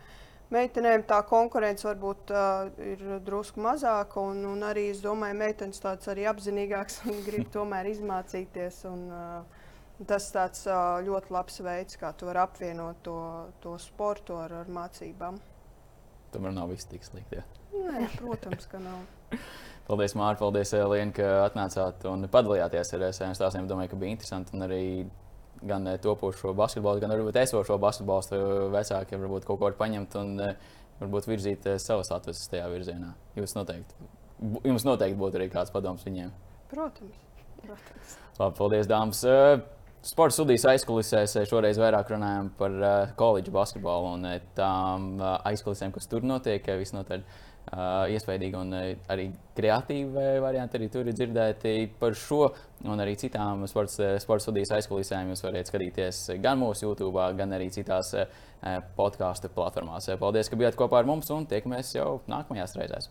Meitenēm tā konkurence varbūt uh, ir drusku mazāka, un, un arī es domāju, ka meitenes tāds arī apzinīgāks un grib tomēr izmācīties. Un, uh, tas tāds ļoti labs veids, kā tu vari apvienot to, to sportu ar, ar mācībām. Tomēr nav viss tik slikti. Ja? Nē, protams, ka nav. paldies, Mārtiņ, paldies, Lienu, ka atnācāt un padalījāties ar saviem stāstiem. Domāju, ka bija interesanti un arī gan topošo basketbolu, gan arī esošo basketbolu vecāki varbūt kaut ko var paņemt un varbūt virzīt savas atveses tajā virzienā. Jūs noteikti, jums noteikti būtu arī kāds padoms viņiem. Protams. Protams. Labi, paldies, dāmas. Sports studijas aizkulisēs šoreiz vairāk runājam par koledžu basketbolu un tām aizkulisēm, kas tur notiek. Visnotaļ Uh, iespaidīgi un uh, arī kreatīvi varianti arī tur ir dzirdēti par šo un arī citām sports, sports studijas aizkulisēm. Jūs varat skatīties gan mūsu YouTube, gan arī citās uh, podkāstu platformās. Paldies, ka bijāt kopā ar mums un tiekamies jau nākamajās reizēs.